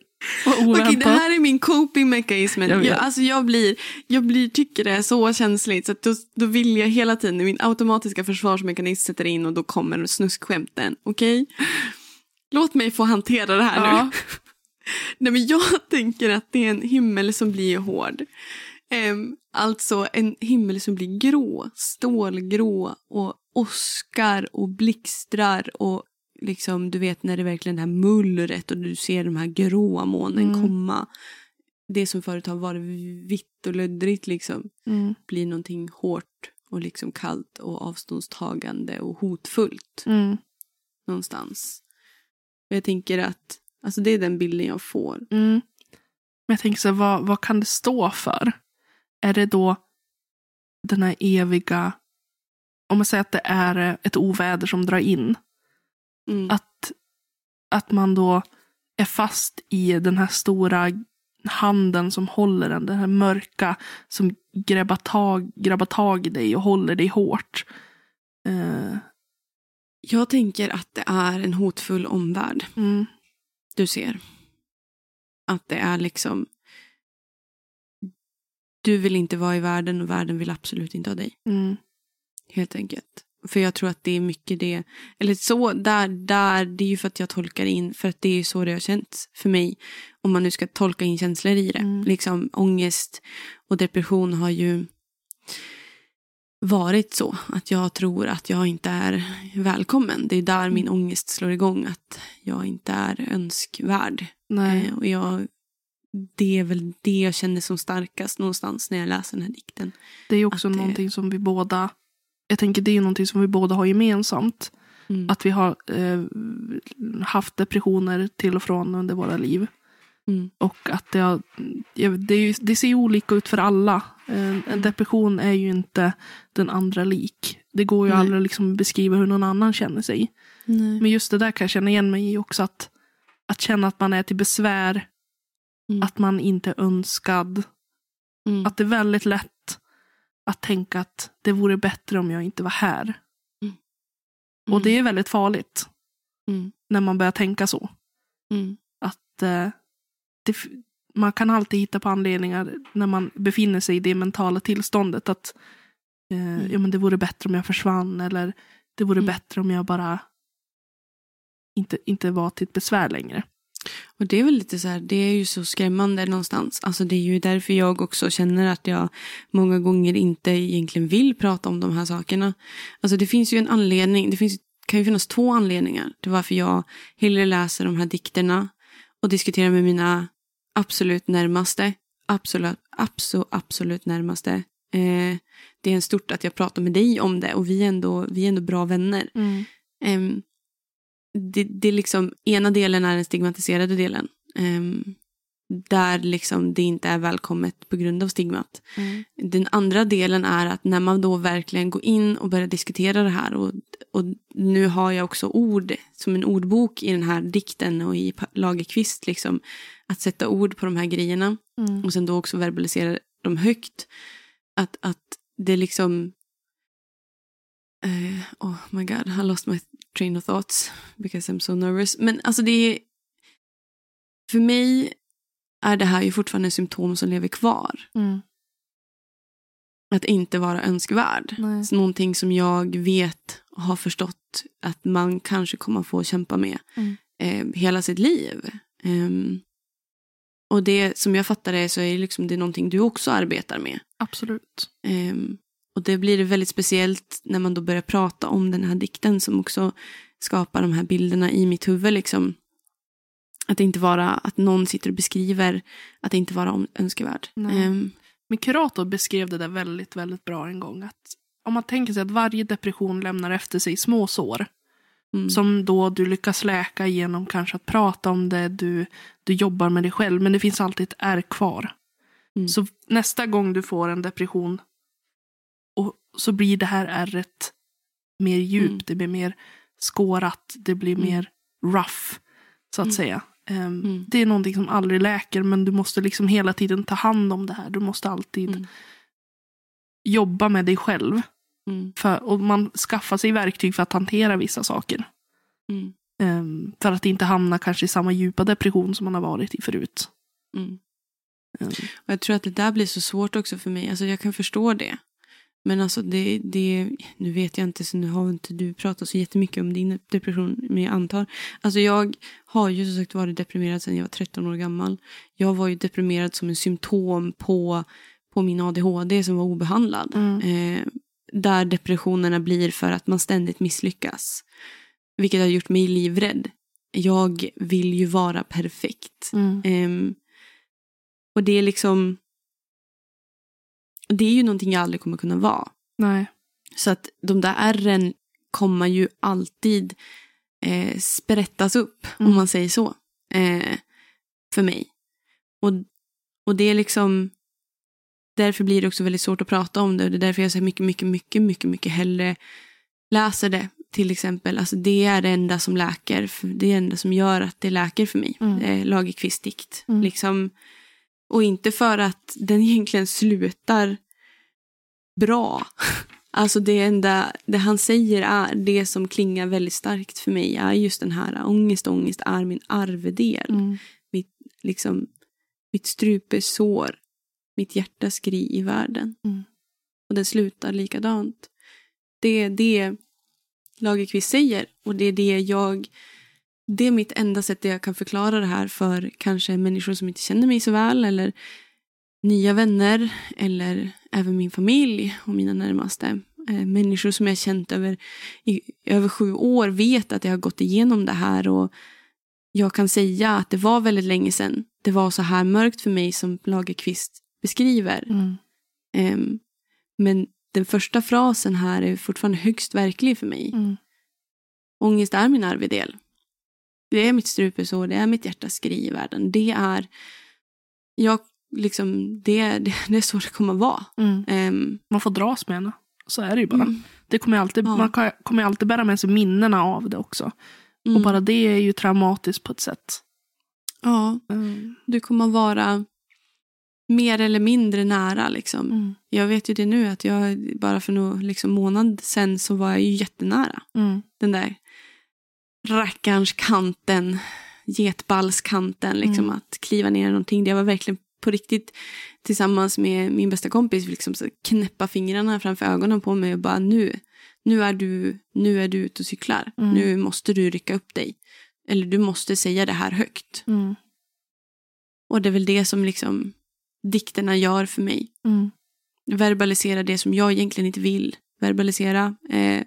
Okej, det här är min coping mechanism. Jag Jag, alltså jag, blir, jag blir, tycker det är så känsligt så att då, då vill jag hela tiden, min automatiska försvarsmekanism sätter in och då kommer snuskskämten. Okej? Låt mig få hantera det här nu. Ja. Nej, men jag tänker att det är en himmel som blir hård. Ehm, alltså en himmel som blir grå, stålgrå och åskar och blixtrar och liksom du vet när det verkligen är det här mullret och du ser de här gråa molnen Mm. komma. Det som förut har varit vitt och löddrigt liksom Mm. blir någonting hårt och liksom kallt och avståndstagande och hotfullt Mm. någonstans. Och jag tänker att alltså det är den bilden jag får. Mm. Men jag tänker så här, vad, vad kan det stå för? Är det då den här eviga, om man säger att det är ett oväder som drar in, Mm. att, att man då är fast i den här stora handen som håller en, den här mörka som grabbar tag, grabbar tag i dig och håller dig hårt. Eh, Jag tänker att det är en hotfull omvärld mm, du ser. Att det är liksom... Du vill inte vara i världen och världen vill absolut inte ha dig. mm, Helt enkelt. För jag tror att det är mycket det. Eller så, där, där, det är ju för att jag tolkar in, för att det är ju så det har känts för mig. Om man nu ska tolka in känslor i det. Mm. Liksom ångest och depression har ju varit så. Att jag tror att jag inte är välkommen. Det är där min ångest slår igång. Att jag inte är önskvärd. nej. Eh, och jag, det är väl det jag känner som starkast någonstans när jag läser den här dikten. Det är också att det- någonting som vi båda, jag tänker det är någonting som vi båda har gemensamt. Mm. Att vi har eh, haft depressioner till och från under våra liv. Mm. Och att det, har, det, är ju, det ser ju olika ut för alla. En, en depression är ju inte den andra lik. Det går ju Nej. aldrig att liksom beskriva hur någon annan känner sig. Nej. Men just det där kan jag känna igen mig i också. Att, att känna att man är till besvär. Mm. Att man inte är önskad. Mm. Att det är väldigt lätt att tänka att det vore bättre om jag inte var här. Och det är väldigt farligt Mm. när man börjar tänka så. Mm. Att eh, det, man kan alltid hitta på anledningar när man befinner sig i det mentala tillståndet. Att eh, ja, men det vore bättre om jag försvann. Eller det vore Mm. bättre om jag bara inte, inte var till ett besvär längre. Och det är väl lite så här, det är ju så skrämmande någonstans. Alltså det är ju därför jag också känner att jag många gånger inte egentligen vill prata om de här sakerna. Alltså det finns ju en anledning, det finns, kan ju finnas två anledningar till varför jag hellre läser de här dikterna och diskuterar med mina absolut närmaste. Absolut, absolut, absolut närmaste. Eh, det är en stort att jag pratar med dig om det och vi är ändå, vi är ändå bra vänner. Ehm, det, det är liksom, ena delen är den stigmatiserade delen. Ehm, där liksom det inte är välkommet på grund av stigmat. Mm. Den andra delen är att när man då verkligen går in och börjar diskutera det här och, och nu har jag också ord som en ordbok i den här dikten och i Lagerkvist liksom att sätta ord på de här grejerna Mm. och sen då också verbalisera dem högt. Att, att det liksom... eh, oh my god, I lost my train of thoughts because I'm so nervous. Men alltså det är... För mig är det här ju fortfarande symptom som lever kvar. Mm. Att inte vara önskvärd. Nej. Så Någonting som jag vet och har förstått att man kanske kommer få kämpa med Mm. eh, hela sitt liv. Ehm, och det som jag fattar det så är liksom, det någonting du också arbetar med. Absolut. Ehm, och det blir väldigt speciellt när man då börjar prata om den här dikten som också skapar de här bilderna i mitt huvud. Liksom. Att inte vara att någon sitter och beskriver att det inte vara önskvärd. Nej. Ehm, Min kurator beskrev det där väldigt, väldigt bra en gång. Att om man tänker sig att varje depression lämnar efter sig små sår. mm, Som då du lyckas läka genom kanske att prata om det, du, du jobbar med dig själv. Men det finns alltid ett ärr kvar. Mm. Så nästa gång du får en depression så blir det här ärret mer djupt, Mm. det blir mer skårat, det blir Mm. mer rough. Så att Mm. säga. Mm. Det är någonting som aldrig läker men du måste liksom hela tiden ta hand om det här. Du måste alltid Mm. jobba med dig själv. mm, För, och man skaffar sig verktyg för att hantera vissa saker. Ehm, för att inte hamna kanske i samma djupa depression som man har varit i förut. Mm. Ehm, Och jag tror att det där blir så svårt också för mig. Alltså jag kan förstå det. Men alltså det, det, nu vet jag inte, så nu har inte du pratat så jättemycket om din depression, men jag antar. Alltså jag har ju som sagt varit deprimerad sedan jag var 13 år gammal. Jag var ju deprimerad som en symptom på, på min ADHD som var obehandlad. Mm. Eh, där depressionerna blir för att man ständigt misslyckas. Vilket har gjort mig livrädd. Jag vill ju vara perfekt. mm, Ehm, och det är liksom... Det är ju någonting jag aldrig kommer kunna vara. nej. Så att de där ärren kommer ju alltid eh, sprättas upp, Mm. om man säger så. Eh, för mig. Och, och det är liksom... Därför blir det också väldigt svårt att prata om det. Och det är därför jag så mycket, mycket, mycket, mycket, mycket hellre läser det. Till exempel. Alltså det är det enda som läker. Det är det enda som gör att det läker för mig. Mm. Eh, Lagerkvist dikt. Mm. Liksom, och inte för att den egentligen slutar bra. Alltså det enda det han säger är det som klingar väldigt starkt för mig är just den här ångest, ångest är min arvedel. Mm, Liksom, mitt strupesår, mitt hjärta skri i världen. Mm. Och den slutar likadant. Det är det Lagerkvist säger och det är det jag det är mitt enda sätt där jag kan förklara det här för kanske människor som inte känner mig så väl eller nya vänner eller även min familj och mina närmaste. Eh, människor som jag känt över, i över sju år vet att jag har gått igenom det här och jag kan säga att det var väldigt länge sedan det var så här mörkt för mig som Lagerkvist beskriver. mm, Ehm, men den första frasen här är fortfarande högst verklig för mig. mm, Ångest är min arvedel. Det är mitt strupesår, det är mitt hjärtas skri i världen. Det är, jag, liksom, det, det, det är så det kommer vara. mm. Ehm, Man får dras med henne. Så är det ju bara. mm, Det kommer alltid, Ja. Man kan- kommer alltid bära med sig minnena av det också. mm. Och bara det är ju traumatiskt på ett sätt. Ja, Mm. du kommer vara mer eller mindre nära. Liksom. Mm. Jag vet ju det nu att jag bara för någon liksom, månad sen så var jag ju jättenära. Mm. Den där rackarns kanten, getballskanten, liksom Mm. att kliva ner någonting. Det var verkligen på riktigt tillsammans med min bästa kompis liksom så knäppa fingrarna framför ögonen på mig och bara nu, nu är du, nu är du ute och cyklar. Mm. Nu måste du rycka upp dig. Eller du måste säga det här högt. Mm. Och det är väl det som liksom dikterna gör för mig. Mm. Verbalisera det som jag egentligen inte vill verbalisera. Eh,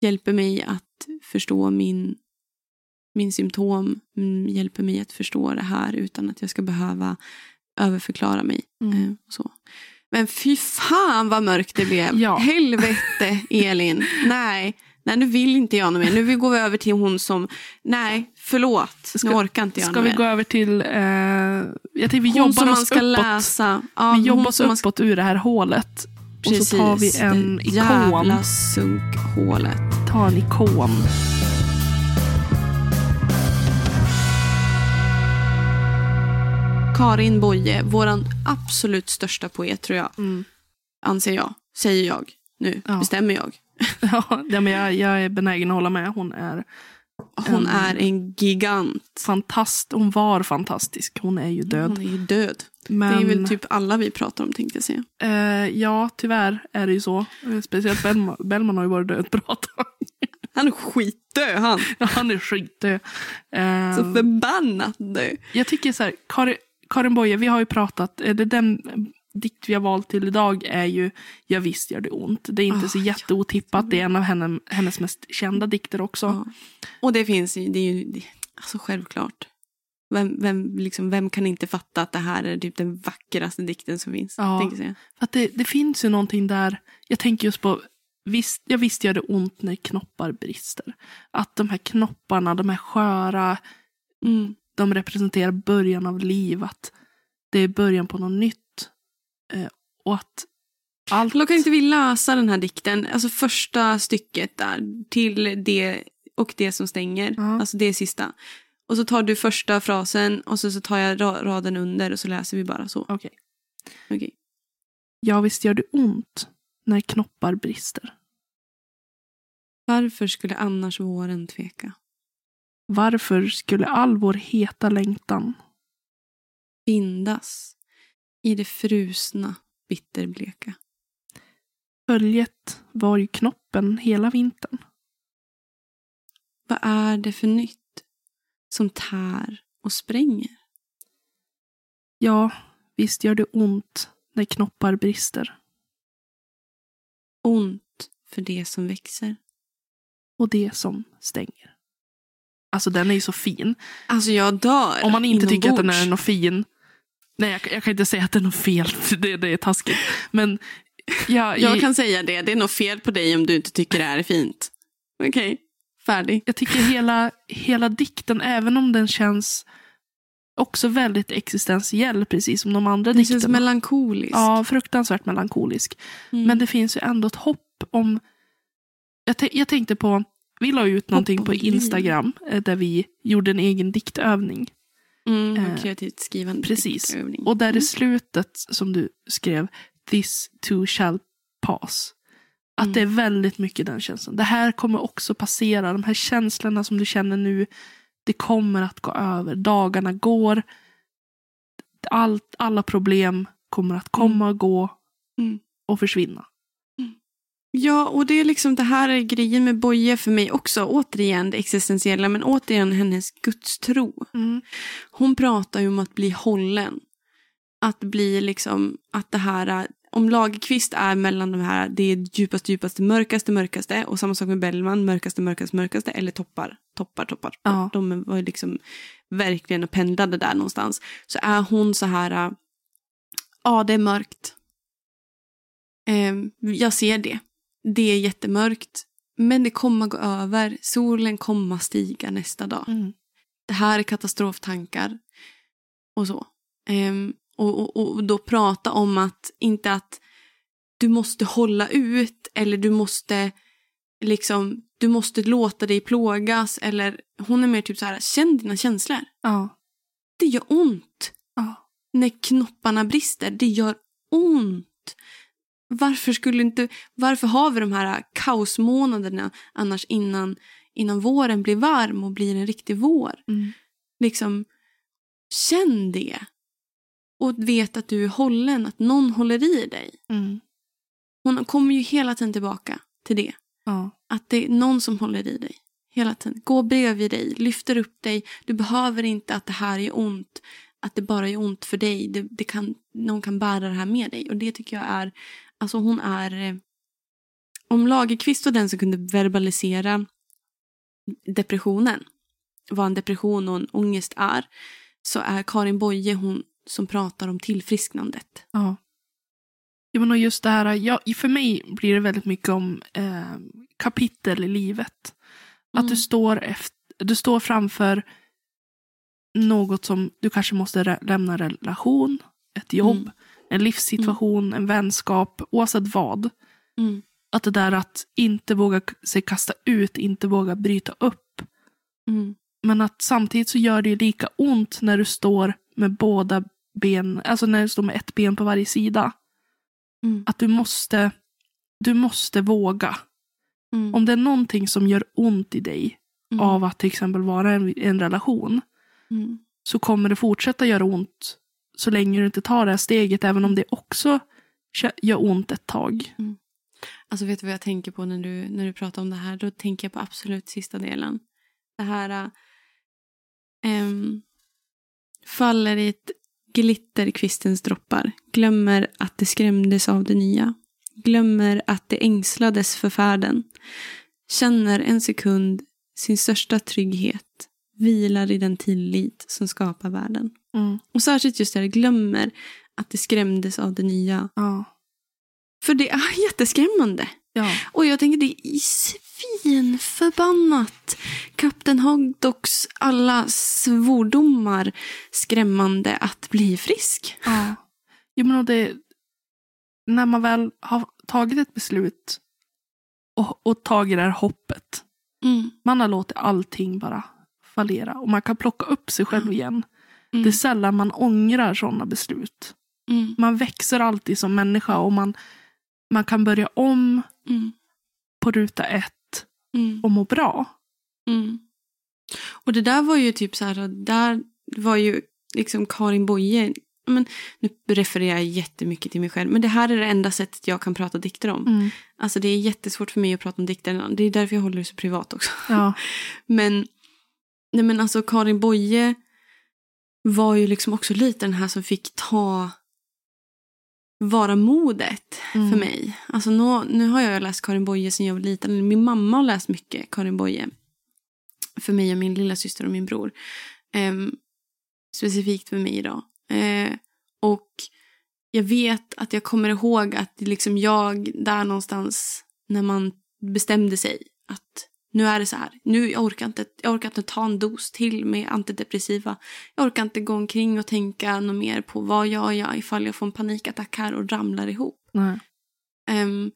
hjälper mig att förstå min, min symptom. Mm, hjälper mig att förstå det här utan att jag ska behöva överförklara mig. Mm. Eh, och så. Men fy fan vad mörkt det blev. Ja. Helvete Elin. Nej. Nej, nu vill inte jag något mer. Nu går vi över till hon som, nej, förlåt. Ska- nu orkar inte jag Ska vi mer. gå över till... Eh, jag tänkte vi hon jobbar oss ska uppåt. läsa. Ja, vi jobbar oss som man ska- uppåt ur det här hålet. Och så tar vi Precis, en det ikon. Jävla sunkhålet. Ta en ikon. Karin Boye, våran absolut största poet tror jag. Mm. Anser jag. Säger jag. Nu Ja. bestämmer jag. Ja, ja, men jag, jag är benägen att hålla med. Hon är Hon Mm. är en gigant. fantast. Hon var fantastisk. Hon är ju död. Hon är ju död. Men, Det är väl typ alla vi pratar om tänkte jag säga. eh, ja, tyvärr är det ju så. Eh, Speciellt Bellman, Bellman har ju varit död bra tag. Han är skitdöd han. Han är skitdöd. Eh, Så förbannat död. jag tycker så här, Karin, Karin Boye, vi har ju pratat, eh, det den dikt vi har valt till idag är ju Ja visst gör det ont. Det är inte Ah, så jätteotippat. Det är en av henne, hennes mest kända dikter också. Ja. Och det finns ju, det är ju det, alltså självklart. Vem, vem, liksom, vem kan inte fatta att det här är typ den vackraste dikten som finns? Ja. Jag att det, det finns ju någonting där, jag tänker just på, visst, jag visst gör det ont när knoppar brister. Att de här knopparna, de här sköra, Mm. De representerar början av liv. Att det är början på något nytt. Eh, och att allt... Då kan inte vi läsa den här dikten, alltså första stycket där, till det och det som stänger, Ja. alltså det sista. Och så tar du första frasen och så, så tar jag ra- raden under och så läser vi bara så. Okej. Okej. Ja, visst gör det ont när knoppar brister. Varför skulle annars våren tveka? Varför skulle all vår heta längtan Bindas i det frusna, bitterbleka. Följet var ju knoppen hela vintern. Vad är det för nytt som tär och spränger? Ja, visst gör det ont när knoppar brister. Ont för det som växer. Och det som stänger. Alltså den är ju så fin. Alltså jag dör Om man inte tycker att den inombords. är något fin. Nej, jag, jag kan inte säga att det är något fel. Det, det är taskigt. Men jag, Jag kan säga det, det är nog fel på dig om du inte tycker det här är fint. Okej, färdig. jag tycker hela, hela dikten, även om den känns också väldigt existentiell, precis som de andra Det dikterna. känns melankoliskt. Ja, fruktansvärt melankolisk. Mm. Men det finns ju ändå ett hopp om... Jag, jag tänkte på, vi la ut någonting på. Instagram eh, där vi gjorde en egen diktövning. mm, eh, kreativt skrivande. precis. diktövning. Och där Mm. i slutet som du skrev, this too shall pass. Att Mm. det är väldigt mycket den känslan. Det här kommer också passera. De här känslorna som du känner nu, det kommer att gå över. Dagarna går. Allt, alla problem kommer att komma och gå Mm. och försvinna. Ja, och det är liksom det här är grejen med Boje för mig också. Återigen det existentiella, men återigen hennes gudstro. Hon pratar ju om att bli hållen. Att bli liksom, att det här, om Lagerkvist är mellan de här, det är djupaste, djupaste, mörkaste, mörkaste och samma sak med Bellman, mörkaste, mörkaste, mörkaste eller toppar, toppar, toppar. Ja. De var ju liksom verkligen och pendlade där någonstans. Så är hon så här, ja det är mörkt. Ehm, jag ser det. Det är jättemörkt. Men det kommer gå över. Solen kommer stiga nästa dag Mm. det här är katastroftankar. Och så. Ehm, och, och, och då prata om att, inte att du måste hålla ut eller du måste liksom, du måste låta dig plågas eller hon är mer typ så här, känn dina känslor. Ja. Det gör ont Ja. när knopparna brister. Det gör ont. Varför skulle inte, varför har vi de här kaosmånaderna annars innan, innan våren blir varm och blir en riktig vår? Mm. liksom känn det. Och vet att du är hållen, att någon håller i dig. Mm. Hon kommer ju hela tiden tillbaka till det. Ja. Att det är någon som håller i dig. Hela tiden. Gå bredvid dig, lyfter upp dig. Du behöver inte att det här är ont. Att det bara är ont för dig. Det, det kan, någon kan bära det här med dig. Och det tycker jag är, alltså hon är, eh, om Lagerkvist var den som kunde verbalisera depressionen, vad en depression och en ångest är, så är Karin Boye hon som pratar om tillfrisknandet. Ja. Ja, men och just det här, ja, för mig blir det väldigt mycket om eh, kapitel i livet. Att Mm. du, står efter, du står framför något som du kanske måste re- lämna relation, ett jobb, Mm. En livssituation, en vänskap, oavsett vad. Mm. Att det där att inte våga sig kasta ut, inte våga bryta upp. Mm. Men att samtidigt så gör det ju lika ont när du står med båda ben, alltså när du står med ett ben på varje sida. Mm. Att du måste, du måste våga. Mm. Om det är någonting som gör ont i dig Mm. av att till exempel vara en, en relation Mm. så kommer det fortsätta göra ont så länge du inte tar det här steget även om det också gör ont ett tag. Mm. Alltså vet du vad jag tänker på när du, när du pratar om det här? Då tänker jag på absolut sista delen. Det här äh, faller i ett glitter i kvistens droppar. Glömmer att det skrämdes av det nya. Glömmer att det ängslades för färden. Känner en sekund sin största trygghet. Vilar i den tillit som skapar världen. Mm. Och särskilt just det här, glömmer att det skrämdes av det nya. Ja. För det är jätteskrämmande. Ja. Och jag tänker det är svinförbannat. Kapten Hogdocks alla svordomar skrämmande att bli frisk. ja. Jo, men det, när man väl har tagit ett beslut och, och tagit det här hoppet. Mm. Man har låtit allting bara fallera och man kan plocka upp sig själv igen. Mm. Det är sällan man ångrar sådana beslut. Mm. Man växer alltid som människa och man, man kan börja om Mm. på ruta ett Mm. och må bra. Mm. Och det där var ju typ så här, där var ju liksom Karin Boye, men, nu refererar jag jättemycket till mig själv, men det här är det enda sättet jag kan prata dikter om. Mm. Alltså det är jättesvårt för mig att prata om dikter, det är därför jag håller det så privat också. Ja. Men, nej men alltså Karin Boye var ju liksom också lite den här som fick ta vara modet Mm. för mig. Alltså nu, nu har jag läst Karin Boye sedan jag var liten. Min mamma har läst mycket Karin Boye. För mig och min lilla syster och min bror. Ehm, specifikt för mig då. Eh, och jag vet att jag kommer ihåg att liksom jag där någonstans när man bestämde sig att nu är det så här. Nu jag orkar inte, jag orkar inte ta en dos till med antidepressiva. Jag orkar inte gå omkring och tänka något mer på vad gör jag ifall jag får en panikattack här och ramlar ihop. Nej. Ehm,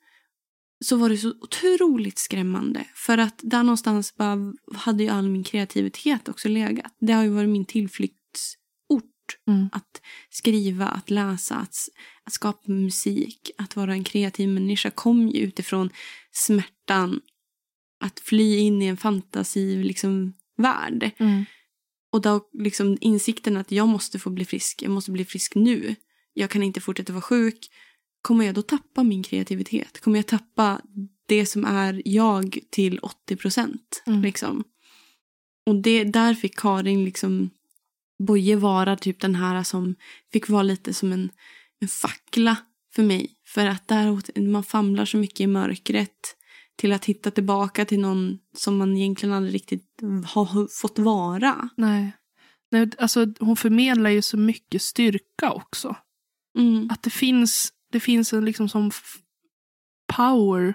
så var det så otroligt skrämmande. För att där någonstans bara hade ju all min kreativitet också legat. Det har ju varit min tillflyktsort. Mm. Att skriva, att läsa, att, att skapa musik, att vara en kreativ människa kom ju utifrån smärtan. Att fly in i en fantasi liksom, värld. Mm. Och då liksom insikten att jag måste få bli frisk, jag måste bli frisk nu. Jag kan inte fortsätta vara sjuk. Kommer jag då tappa min kreativitet? Kommer jag tappa det som är jag till 80 procent? Mm. Liksom? Och det, där fick Karin liksom Boje vara typ den här som fick vara lite som en, en fackla för mig. För att där man famlar så mycket i mörkret till att hitta tillbaka till någon som man egentligen aldrig riktigt har fått vara. Nej. Nej, alltså, hon förmedlar ju så mycket styrka också. Mm. Att det finns, det finns en liksom som power,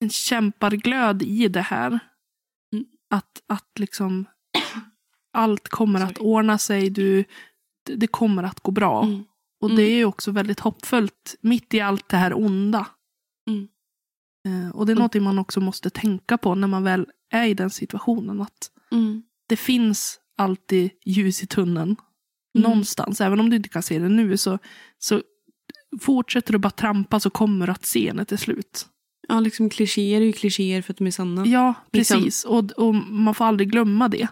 en kämparglöd i det här. Mm. Att, att liksom allt kommer att Sorry. ordna sig, du, det, kommer att gå bra. Mm. Och Mm. det är ju också väldigt hoppfullt mitt i allt det här onda. Eh, och det är Mm. något man också måste tänka på när man väl är i den situationen. Att Mm. det finns alltid ljus i tunneln. Mm. Någonstans, även om du inte kan se det nu så, så fortsätter du bara trampa så kommer du att se när det är slut. Ja, liksom klichéer är ju klichéer för att de är sanna. Ja, Liksom. precis. Och, och man får aldrig glömma det.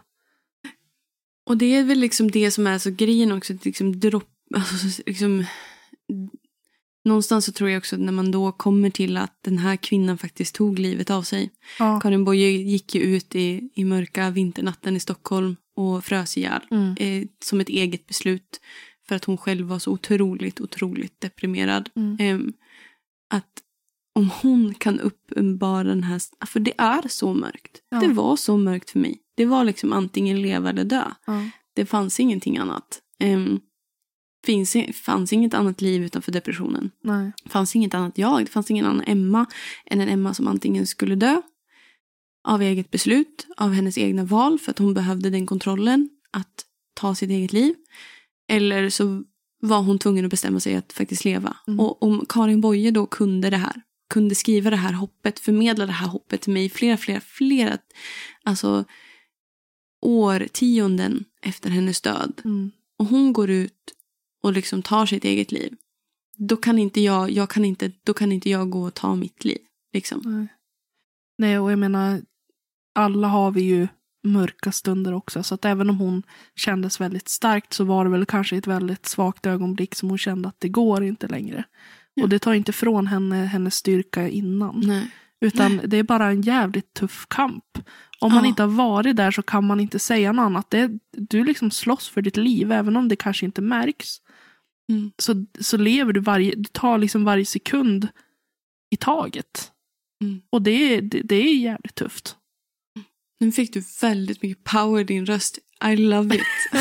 Och det är väl liksom det som är så grejen också. Att liksom dropp, alltså, liksom, någonstans så tror jag också att när man då kommer till att den här kvinnan faktiskt tog livet av sig. Ja. Karin Boye gick ju ut i, i mörka vinternatten i Stockholm och frös ihjäl. Mm. Eh, som ett eget beslut. För att hon själv var så otroligt, otroligt deprimerad. Mm. Ehm, att om hon kan uppenbara den här... För det är så mörkt. Ja. Det var så mörkt för mig. Det var liksom antingen leva eller dö. Ja. Det fanns ingenting annat. Um, finns, fanns inget annat liv utanför depressionen. Nej. Fanns inget annat jag. Det fanns ingen annan Emma än en Emma som antingen skulle dö av eget beslut, av hennes egna val för att hon behövde den kontrollen att ta sitt eget liv. Eller så var hon tvungen att bestämma sig att faktiskt leva. Mm. Och om Karin Boye då kunde det här, kunde skriva det här hoppet, förmedla det här hoppet till mig flera, flera, flera alltså årtionden efter hennes död Mm. och hon går ut och liksom tar sitt eget liv. Då kan inte jag, jag kan inte, då kan inte jag gå och ta mitt liv. Liksom. Nej. Nej, och jag menar, alla har vi ju mörka stunder också. Så att även om hon kändes väldigt starkt så var det väl kanske ett väldigt svagt ögonblick som hon kände att det går inte längre. Ja. Och det tar inte från henne hennes styrka innan. Nej. Utan det är bara en jävligt tuff kamp. Om man Ja. inte har varit där så kan man inte säga något annat. Det, du liksom slåss för ditt liv, även om det kanske inte märks. Mm. Så, så lever du varje, du tar liksom varje sekund i taget. Mm. Och det, är- det, det är jävligt tufft. Nu fick du väldigt mycket power i din röst. I love it.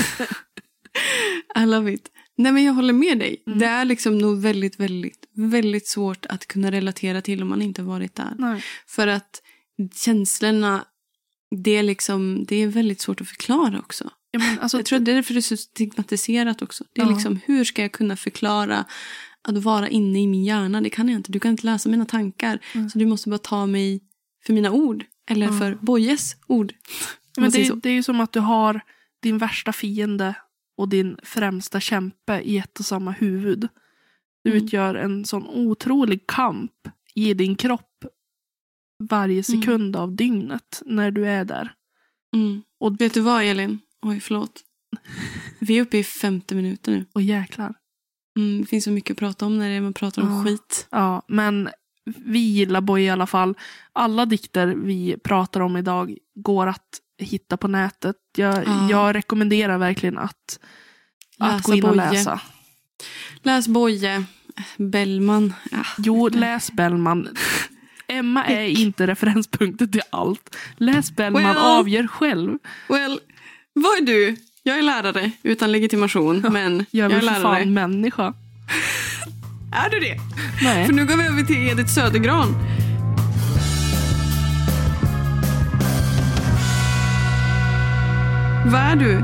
I love it. Nej men jag håller med dig. Mm. Det är liksom nog väldigt, väldigt, väldigt svårt att kunna relatera till om man inte varit där. Nej. För att känslorna, det är liksom, det är väldigt svårt att förklara också. Ja, men alltså, Jag tror att det är därför det är så stigmatiserat också. Det är Ja. liksom, hur ska jag kunna förklara att vara inne i min hjärna? Det kan jag inte. Du kan inte läsa mina tankar. Mm. Så du måste bara ta mig för mina ord. Eller Ja. för Bojes ord. men det, det är ju som att du har din värsta fiende och din främsta kämpe i ett och samma huvud. Du Mm. utgör en sån otrolig kamp i din kropp varje Mm. sekund av dygnet när du är där. Mm. Och- Vet du vad Elin? Oj, förlåt. Vi är uppe i femte minuten nu. Och jäklar. Mm, det finns så mycket att prata om när man pratar om Ja. skit. Ja, men vi gillar Boy i alla fall. Alla dikter vi pratar om idag går att hitta på nätet. Jag, Ja. jag rekommenderar verkligen att, att gå in och Boye. läsa. Läs Boje. Bellman. Ja. Jo, läs Bellman. Emma är inte referenspunkten till allt. Läs Bellman, Well. avgör själv. Well, vad är du? Jag är lärare utan legitimation, men Jag jag är lärare. fan människa. Är du det? Nej. För nu går vi över till Edith Södergran. Vad är du?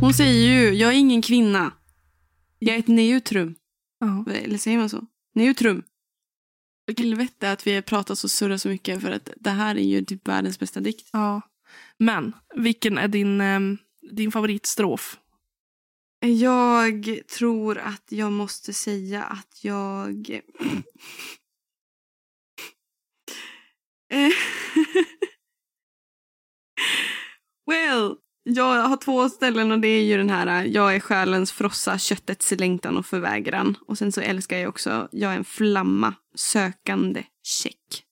Hon säger ju, jag är ingen kvinna. Jag är ett neutrum. Ja. Eller säger man så? Neutrum. Helvete att vi pratar så surrar så mycket för att det här är ju typ världens bästa dikt. ja. Men, vilken är din, ehm, din favoritstrof? Jag tror att jag måste säga att jag... Eh, well, jag har två ställen och det är ju den här jag är själens frossa, köttets längtan och förvägran. Och sen så älskar jag också jag är en flamma, sökande, check.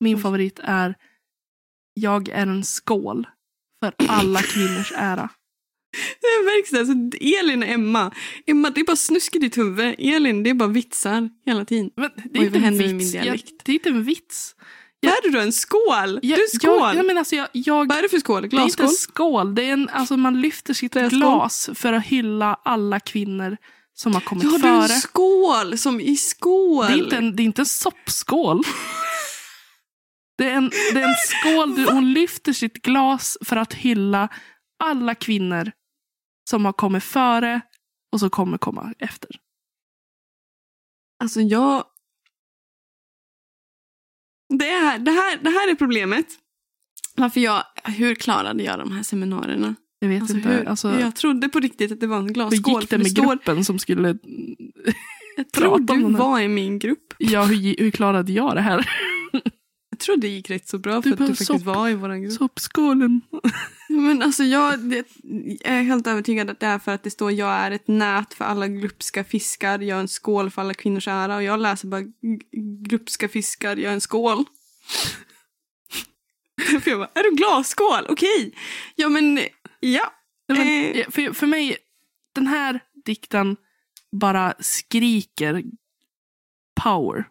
Min favorit är Jag är en skål för alla kvinnors ära. Det märks det. Alltså, Elin och Emma. Emma, det är bara snusk i ditt huvud. Elin, det är bara vitsar hela tiden. Men det är Oj, inte vad händer med vits. Jag, det är inte en vits. Vad är det då? En skål? Jag, du är skål? Jag, jag, menar, alltså, jag, jag, Vad är det för skål? det är inte Glasskål? en skål. Det är en, alltså, man lyfter sitt glas för att hylla alla kvinnor som har kommit Ja, du är före. en skål som i skål. Det är inte en, det är inte en soppskål. Det är en, det är en skål. Hon lyfter sitt glas för att hylla alla kvinnor som har kommit före och som kommer komma efter. Alltså jag... Det här, det, här, det här är problemet. Varför jag... Hur klarade jag de här seminarierna? Jag vet Alltså, inte. hur, Alltså, jag trodde på riktigt att det var en hur glasskål. gick för det med står, gruppen som skulle... Jag tror du var i min grupp. Ja, hur, hur klarade jag det här? Jag tror det gick rätt så bra Du för att du faktiskt sopp. var i vår grupp. Soppskålen. Men alltså jag, det, jag är helt övertygad att det är för att det står jag är ett nät för alla glupska fiskar, jag är en skål för alla kvinnors ära och jag läser bara glupska fiskar, jag är en skål. för jag bara, är du glasskål? Okej. Ja men, ja. Men, Eh. för, för mig, den här dikten bara skriker power.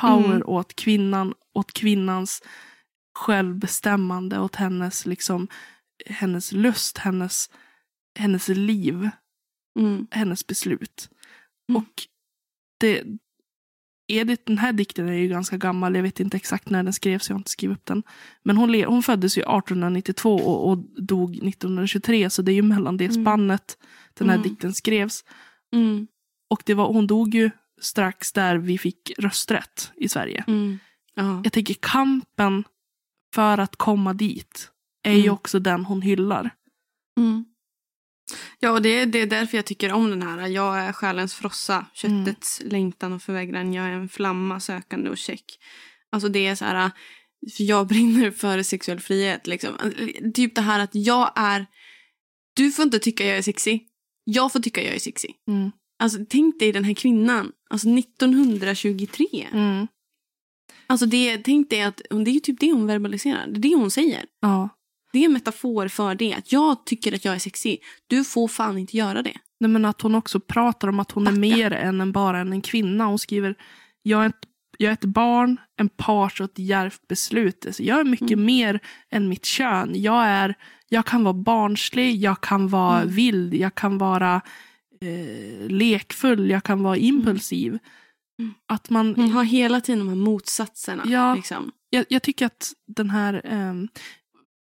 Power Mm. åt kvinnan, åt kvinnans självbestämmande, åt hennes, liksom, hennes lust, hennes, hennes liv, Mm. hennes beslut. Mm. Och det, Edith, den här dikten är ju ganska gammal, jag vet inte exakt när den skrevs, jag har inte skrivit upp den. Men hon, le, hon föddes ju 1892 och, och dog 1923, så det är ju mellan det Mm. spannet den här Mm. dikten skrevs. Mm. Och det var, hon dog ju strax där vi fick rösträtt i Sverige. Mm. Ja. Jag tänker kampen för att komma dit är ju Mm. också den hon hyllar. Mm. Ja, och det, är- det är därför jag tycker om den här. Jag är själens frossa, köttets längtan och förvägran. Jag är en flamma, sökande och check. Alltså det är så här, jag brinner för sexuell frihet. Liksom. Typ det här att jag är, du får inte tycka jag är sexig. Jag får tycka jag är sexig. Alltså tänk dig den här kvinnan, alltså 1923. Mm. Alltså det, tänk dig att, det är ju typ det hon verbaliserar. Det är det hon säger. Ja. Det är en metafor för det. Att jag tycker att jag är sexig. Du får fan inte göra det. Nej, men att hon också pratar om att hon är Backa. mer än en, bara en kvinna. Hon skriver jag är, ett, jag är ett barn, en part och ett djärvt beslut. Alltså, jag är mycket Mm. mer än mitt kön. Jag, är, jag kan vara barnslig, jag kan vara Mm. vild, jag kan vara eh, lekfull, jag kan vara impulsiv. Mm. Att man, Hon har hela tiden de här motsatserna. Ja. Liksom. jag, jag tycker att den här...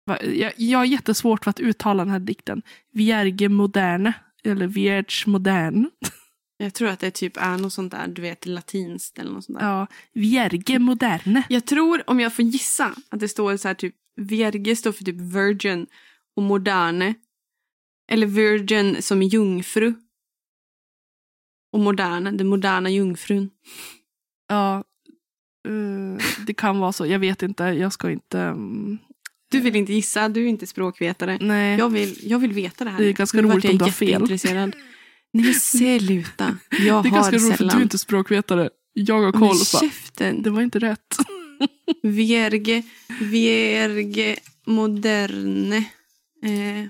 va- jag, jag har jättesvårt för att uttala den här dikten. Vierge moderne, eller Vierge modern. Jag tror att det typ är något sånt där, du vet, latinskt eller något sånt där. Ja, Vierge moderne. Jag tror, om jag får gissa, att det står så här typ, Verge står för typ virgin och moderne. Eller virgin som jungfru. Och moderne, den moderna jungfrun. Ja, eh, det kan vara så. Jag vet inte. Jag ska inte mm, Du vill inte gissa, du är inte språkvetare. Nej, Jag vill, jag vill veta det här. Det är ganska Nu roligt jag om du har fel. Nej men sluta. Jag det är har ganska roligt för sällan. du är inte språkvetare. Jag har Men koll. Käften. det var inte rätt. Vierge, vierge moderne. Eh,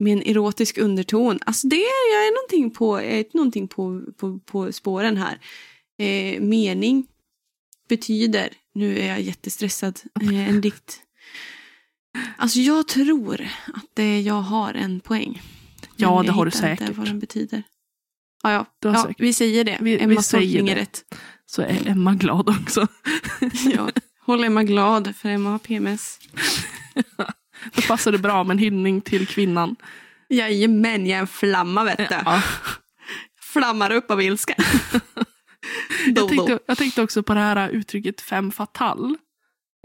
med en erotisk underton. Alltså det jag är någonting på, jag är någonting på, på, på spåren här. Eh, mening betyder, nu är jag jättestressad, eh, en dikt. Alltså jag tror att det, jag har en poäng. Ja, det har du hittar inte säkert. vad den betyder. Ja, ja. Ja säkert. vi säger det. Vi- Emma tolkning är rätt. Så är Emma glad också. Ja. Håll Emma glad för Emma har PMS. Då passar det bra med en hyllning till kvinnan. Jajamän, jag är en flamma vet du. Ja. Flammar upp av ilska. Jag, tänkte, jag tänkte också på det här uttrycket femme fatale.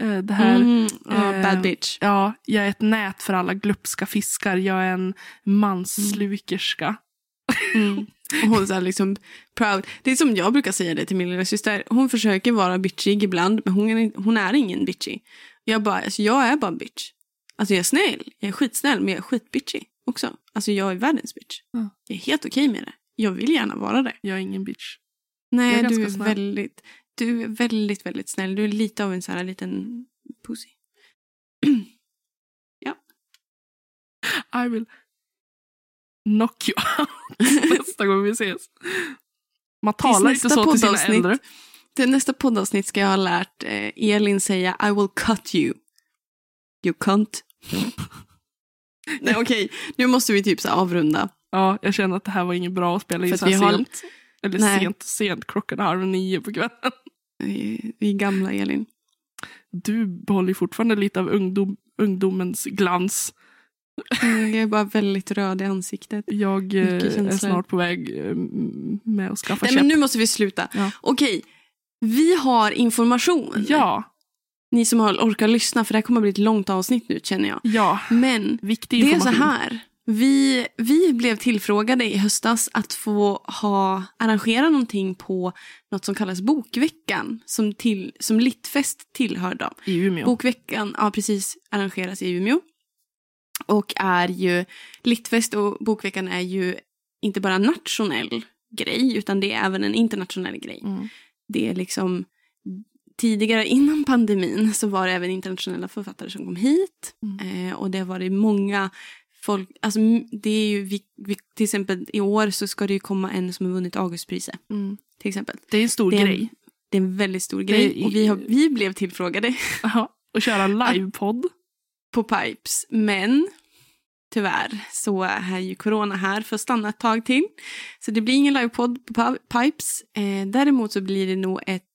Eh, Det här, Mm, ja, eh, bad bitch. ja, jag är ett nät för alla glupska fiskar. Jag är en mansslukerska. Mm. Och hon är liksom proud. Det är som jag brukar säga det till min lilla syster. Hon försöker vara bitchig ibland, men hon är, hon är ingen bitchig. Jag bara, alltså jag är bara en bitch. Alltså jag är snäll, jag är skitsnäll, men jag är skitbitchig också. Alltså jag är världens bitch. Ja. Jag är helt okej med det. Jag vill gärna vara det. Jag är ingen bitch. Nej, är du är snäll. väldigt, du är väldigt, väldigt snäll. Du är lite av en sån här liten pussy. I will knock you out nästa gång vi ses. Man talar inte så till sina äldre. Till nästa poddavsnitt ska jag ha lärt eh, Elin säga I will cut you. You cunt. Nej okej, nu måste vi typ så avrunda. Ja, jag känner att det här var inget bra att spela in så här har- sent. Eller Nej. sent, sent. Klockan är halv nio på kvällen. Vi vi är gamla Elin. Du behåller fortfarande lite av ungdom, ungdomens glans. Mm, Jag är bara väldigt röd i ansiktet. Jag eh, är snart på väg eh, med att skaffa Nej käpp. men nu måste vi sluta. Ja. Okej, vi har information. Ja, Ni som har orkar lyssna för det här kommer att bli ett långt avsnitt nu känner jag. ja. Men Viktig Det är så information. här. Vi, vi blev tillfrågade i höstas att få ha, arrangera någonting på något som kallas Bokveckan. Som, till, som Littfest tillhör dem. I Umeå. Bokveckan ja, precis, arrangeras i Umeå. Och är ju, Littfest och Bokveckan är ju inte bara en nationell grej utan det är även en internationell grej. Mm. Det är liksom tidigare innan pandemin så var det även internationella författare som kom hit. Mm. Eh, och det har varit många folk, alltså det är ju, vi, vi, till exempel i år så ska det ju komma en som har vunnit Augustpriset. Mm. Till exempel. Det är en stor Det är en- grej. Det är en väldigt stor grej är- och vi, har, vi blev tillfrågade Jaha. Och köra livepodd. på Pipes. Men tyvärr så är ju corona här för att stanna ett tag till. Så det blir ingen livepodd på Pi- Pipes. Eh, däremot så blir det nog ett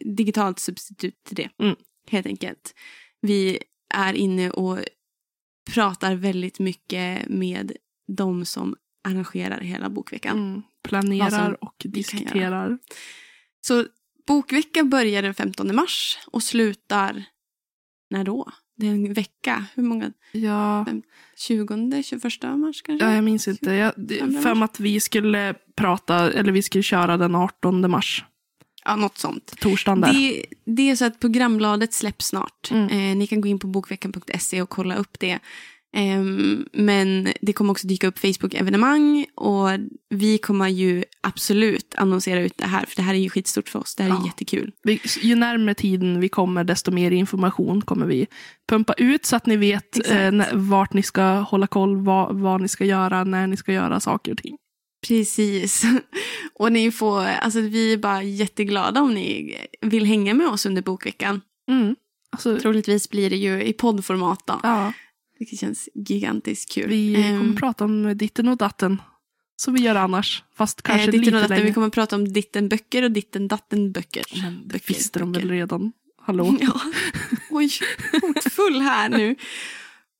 digitalt substitut till det. Mm. Helt enkelt. Vi är inne och pratar väldigt mycket med de som arrangerar hela bokveckan. Mm. Planerar och diskuterar. Så bokveckan börjar den 15 mars och slutar när då? Det är en vecka. Hur många? Ja, 20, 21 mars kanske? ja, jag minns inte. Jag, för att vi skulle prata, eller vi skulle köra den 18 mars. Ja, något sånt. Torsdagen där. Det, det är så att programbladet släpps snart. Mm. Eh, ni kan gå in på bokveckan.se och kolla upp det. Ehm, men det kommer också dyka upp Facebook-evenemang och vi kommer ju absolut annonsera ut det här för det här är ju skitstort för oss. Det här är Ja. jättekul. Vi, ju närmare tiden vi kommer, desto mer information kommer vi pumpa ut så att ni vet eh, vart ni ska hålla koll, vad, vad ni ska göra, när ni ska göra saker och ting. Precis. Och ni får, alltså vi är bara jätteglada om ni vill hänga med oss under bokveckan. Mm. Alltså, Troligtvis blir det ju i poddformat då. ja, Vilket känns gigantiskt kul. vi kommer prata om ditten och datten. Som vi gör annars. Fast kanske eh, lite och datten, längre. vi kommer prata om ditten böcker och ditten datten böcker. Men det visste de väl redan. Hallå? Ja. Oj, hotfull här nu.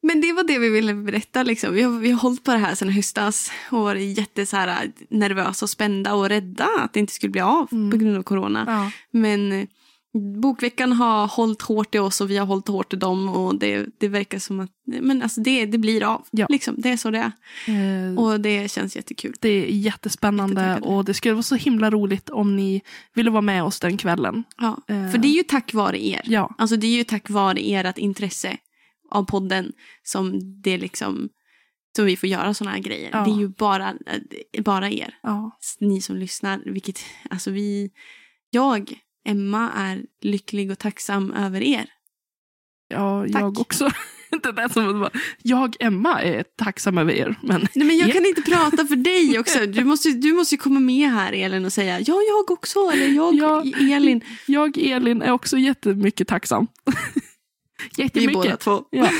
Men det var det vi ville berätta. Liksom. Vi, har, vi har hållit på det här sedan höstas och varit jätte så här, nervösa och spända och rädda att det inte skulle bli av Mm. på grund av corona. Ja. Men eh, bokveckan har hållit hårt i oss och vi har hållit hårt i dem och det, det verkar som att men alltså det, det blir av. Ja. Liksom, det är så det är. Eh, Och det känns jättekul. det är jättespännande och det skulle vara så himla roligt om ni ville vara med oss den kvällen. Ja. Eh. För det är ju tack vare er. Ja, Alltså det är ju tack vare ert intresse av podden som det liksom som vi får göra såna här grejer. Ja. Det är ju bara, eh, bara er, Ja. ni som lyssnar. Vilket, alltså vi, jag, Emma, är lycklig och tacksam över er. Ja, Tack. jag också. Det där som bara, jag, Emma, är tacksam över er. Men Nej, men jag Ja. kan inte prata för dig också. Du måste, du måste komma med här Elin och säga ja, jag också. Eller jag, Ja. Elin. jag, Elin, är också jättemycket tacksam. Vi jättemycket. båda två. Ja.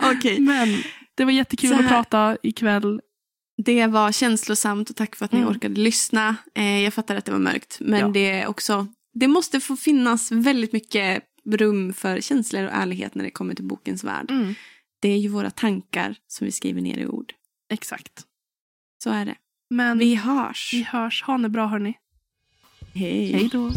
Men det var jättekul att prata ikväll. Det var känslosamt och tack för att ni Mm. orkade lyssna. Eh, jag fattar att det var mörkt, men Ja. det är också det måste få finnas väldigt mycket rum för känslor och ärlighet när det kommer till bokens värld. Mm. Det är ju våra tankar som vi skriver ner i ord. Exakt. Så är det. Men vi, Vi hörs. vi hörs. Ha det bra hörni. Hej. Hej då.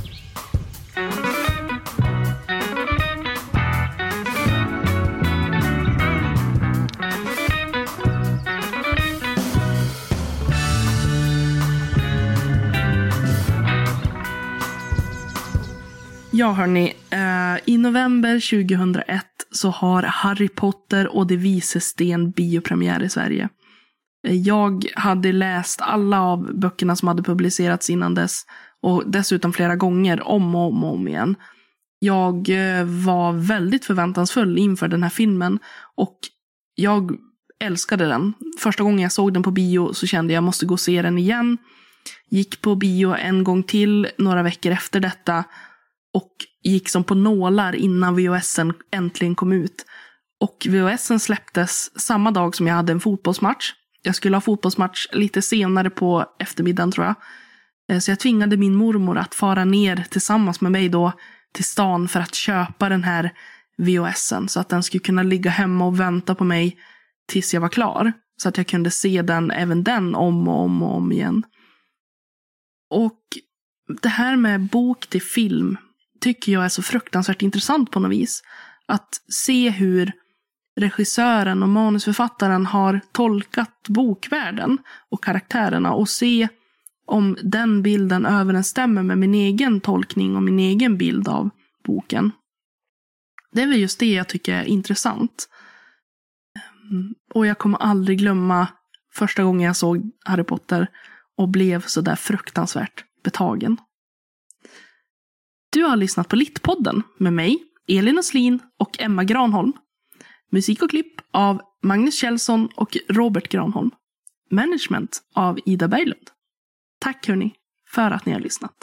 Ja hörni, eh, i november 2001 så har Harry Potter och de vises sten biopremiär i Sverige. Eh, jag hade läst alla av böckerna som hade publicerats innan dess och dessutom flera gånger om och om, och om igen. Jag eh, var väldigt förväntansfull inför den här filmen och jag älskade den. Första gången jag såg den på bio så kände jag måste gå och se den igen. Gick på bio en gång till några veckor efter detta och gick som på nålar innan VHSen äntligen kom ut. Och VHSen släpptes samma dag som jag hade en fotbollsmatch. Jag skulle ha fotbollsmatch lite senare på eftermiddagen tror jag. Eh, så jag tvingade min mormor att fara ner tillsammans med mig då till stan för att köpa den här VHSen. Så att den skulle kunna ligga hemma och vänta på mig tills jag var klar. Så att jag kunde se den, även den, om och om och om igen. Och det här med bok till film tycker jag är så fruktansvärt intressant på något vis. Att se hur regissören och manusförfattaren har tolkat bokvärlden och karaktärerna och se om den bilden överensstämmer med min egen tolkning och min egen bild av boken. Det är väl just det jag tycker är intressant. Ehm, och jag kommer aldrig glömma första gången jag såg Harry Potter och blev så där fruktansvärt betagen. Du har lyssnat på Littpodden med mig, Elin Oslin och Emma Granholm. Musik och klipp av Magnus Kjellson och Robert Granholm. Management av Ida Berglund. Tack hörni, för att ni har lyssnat.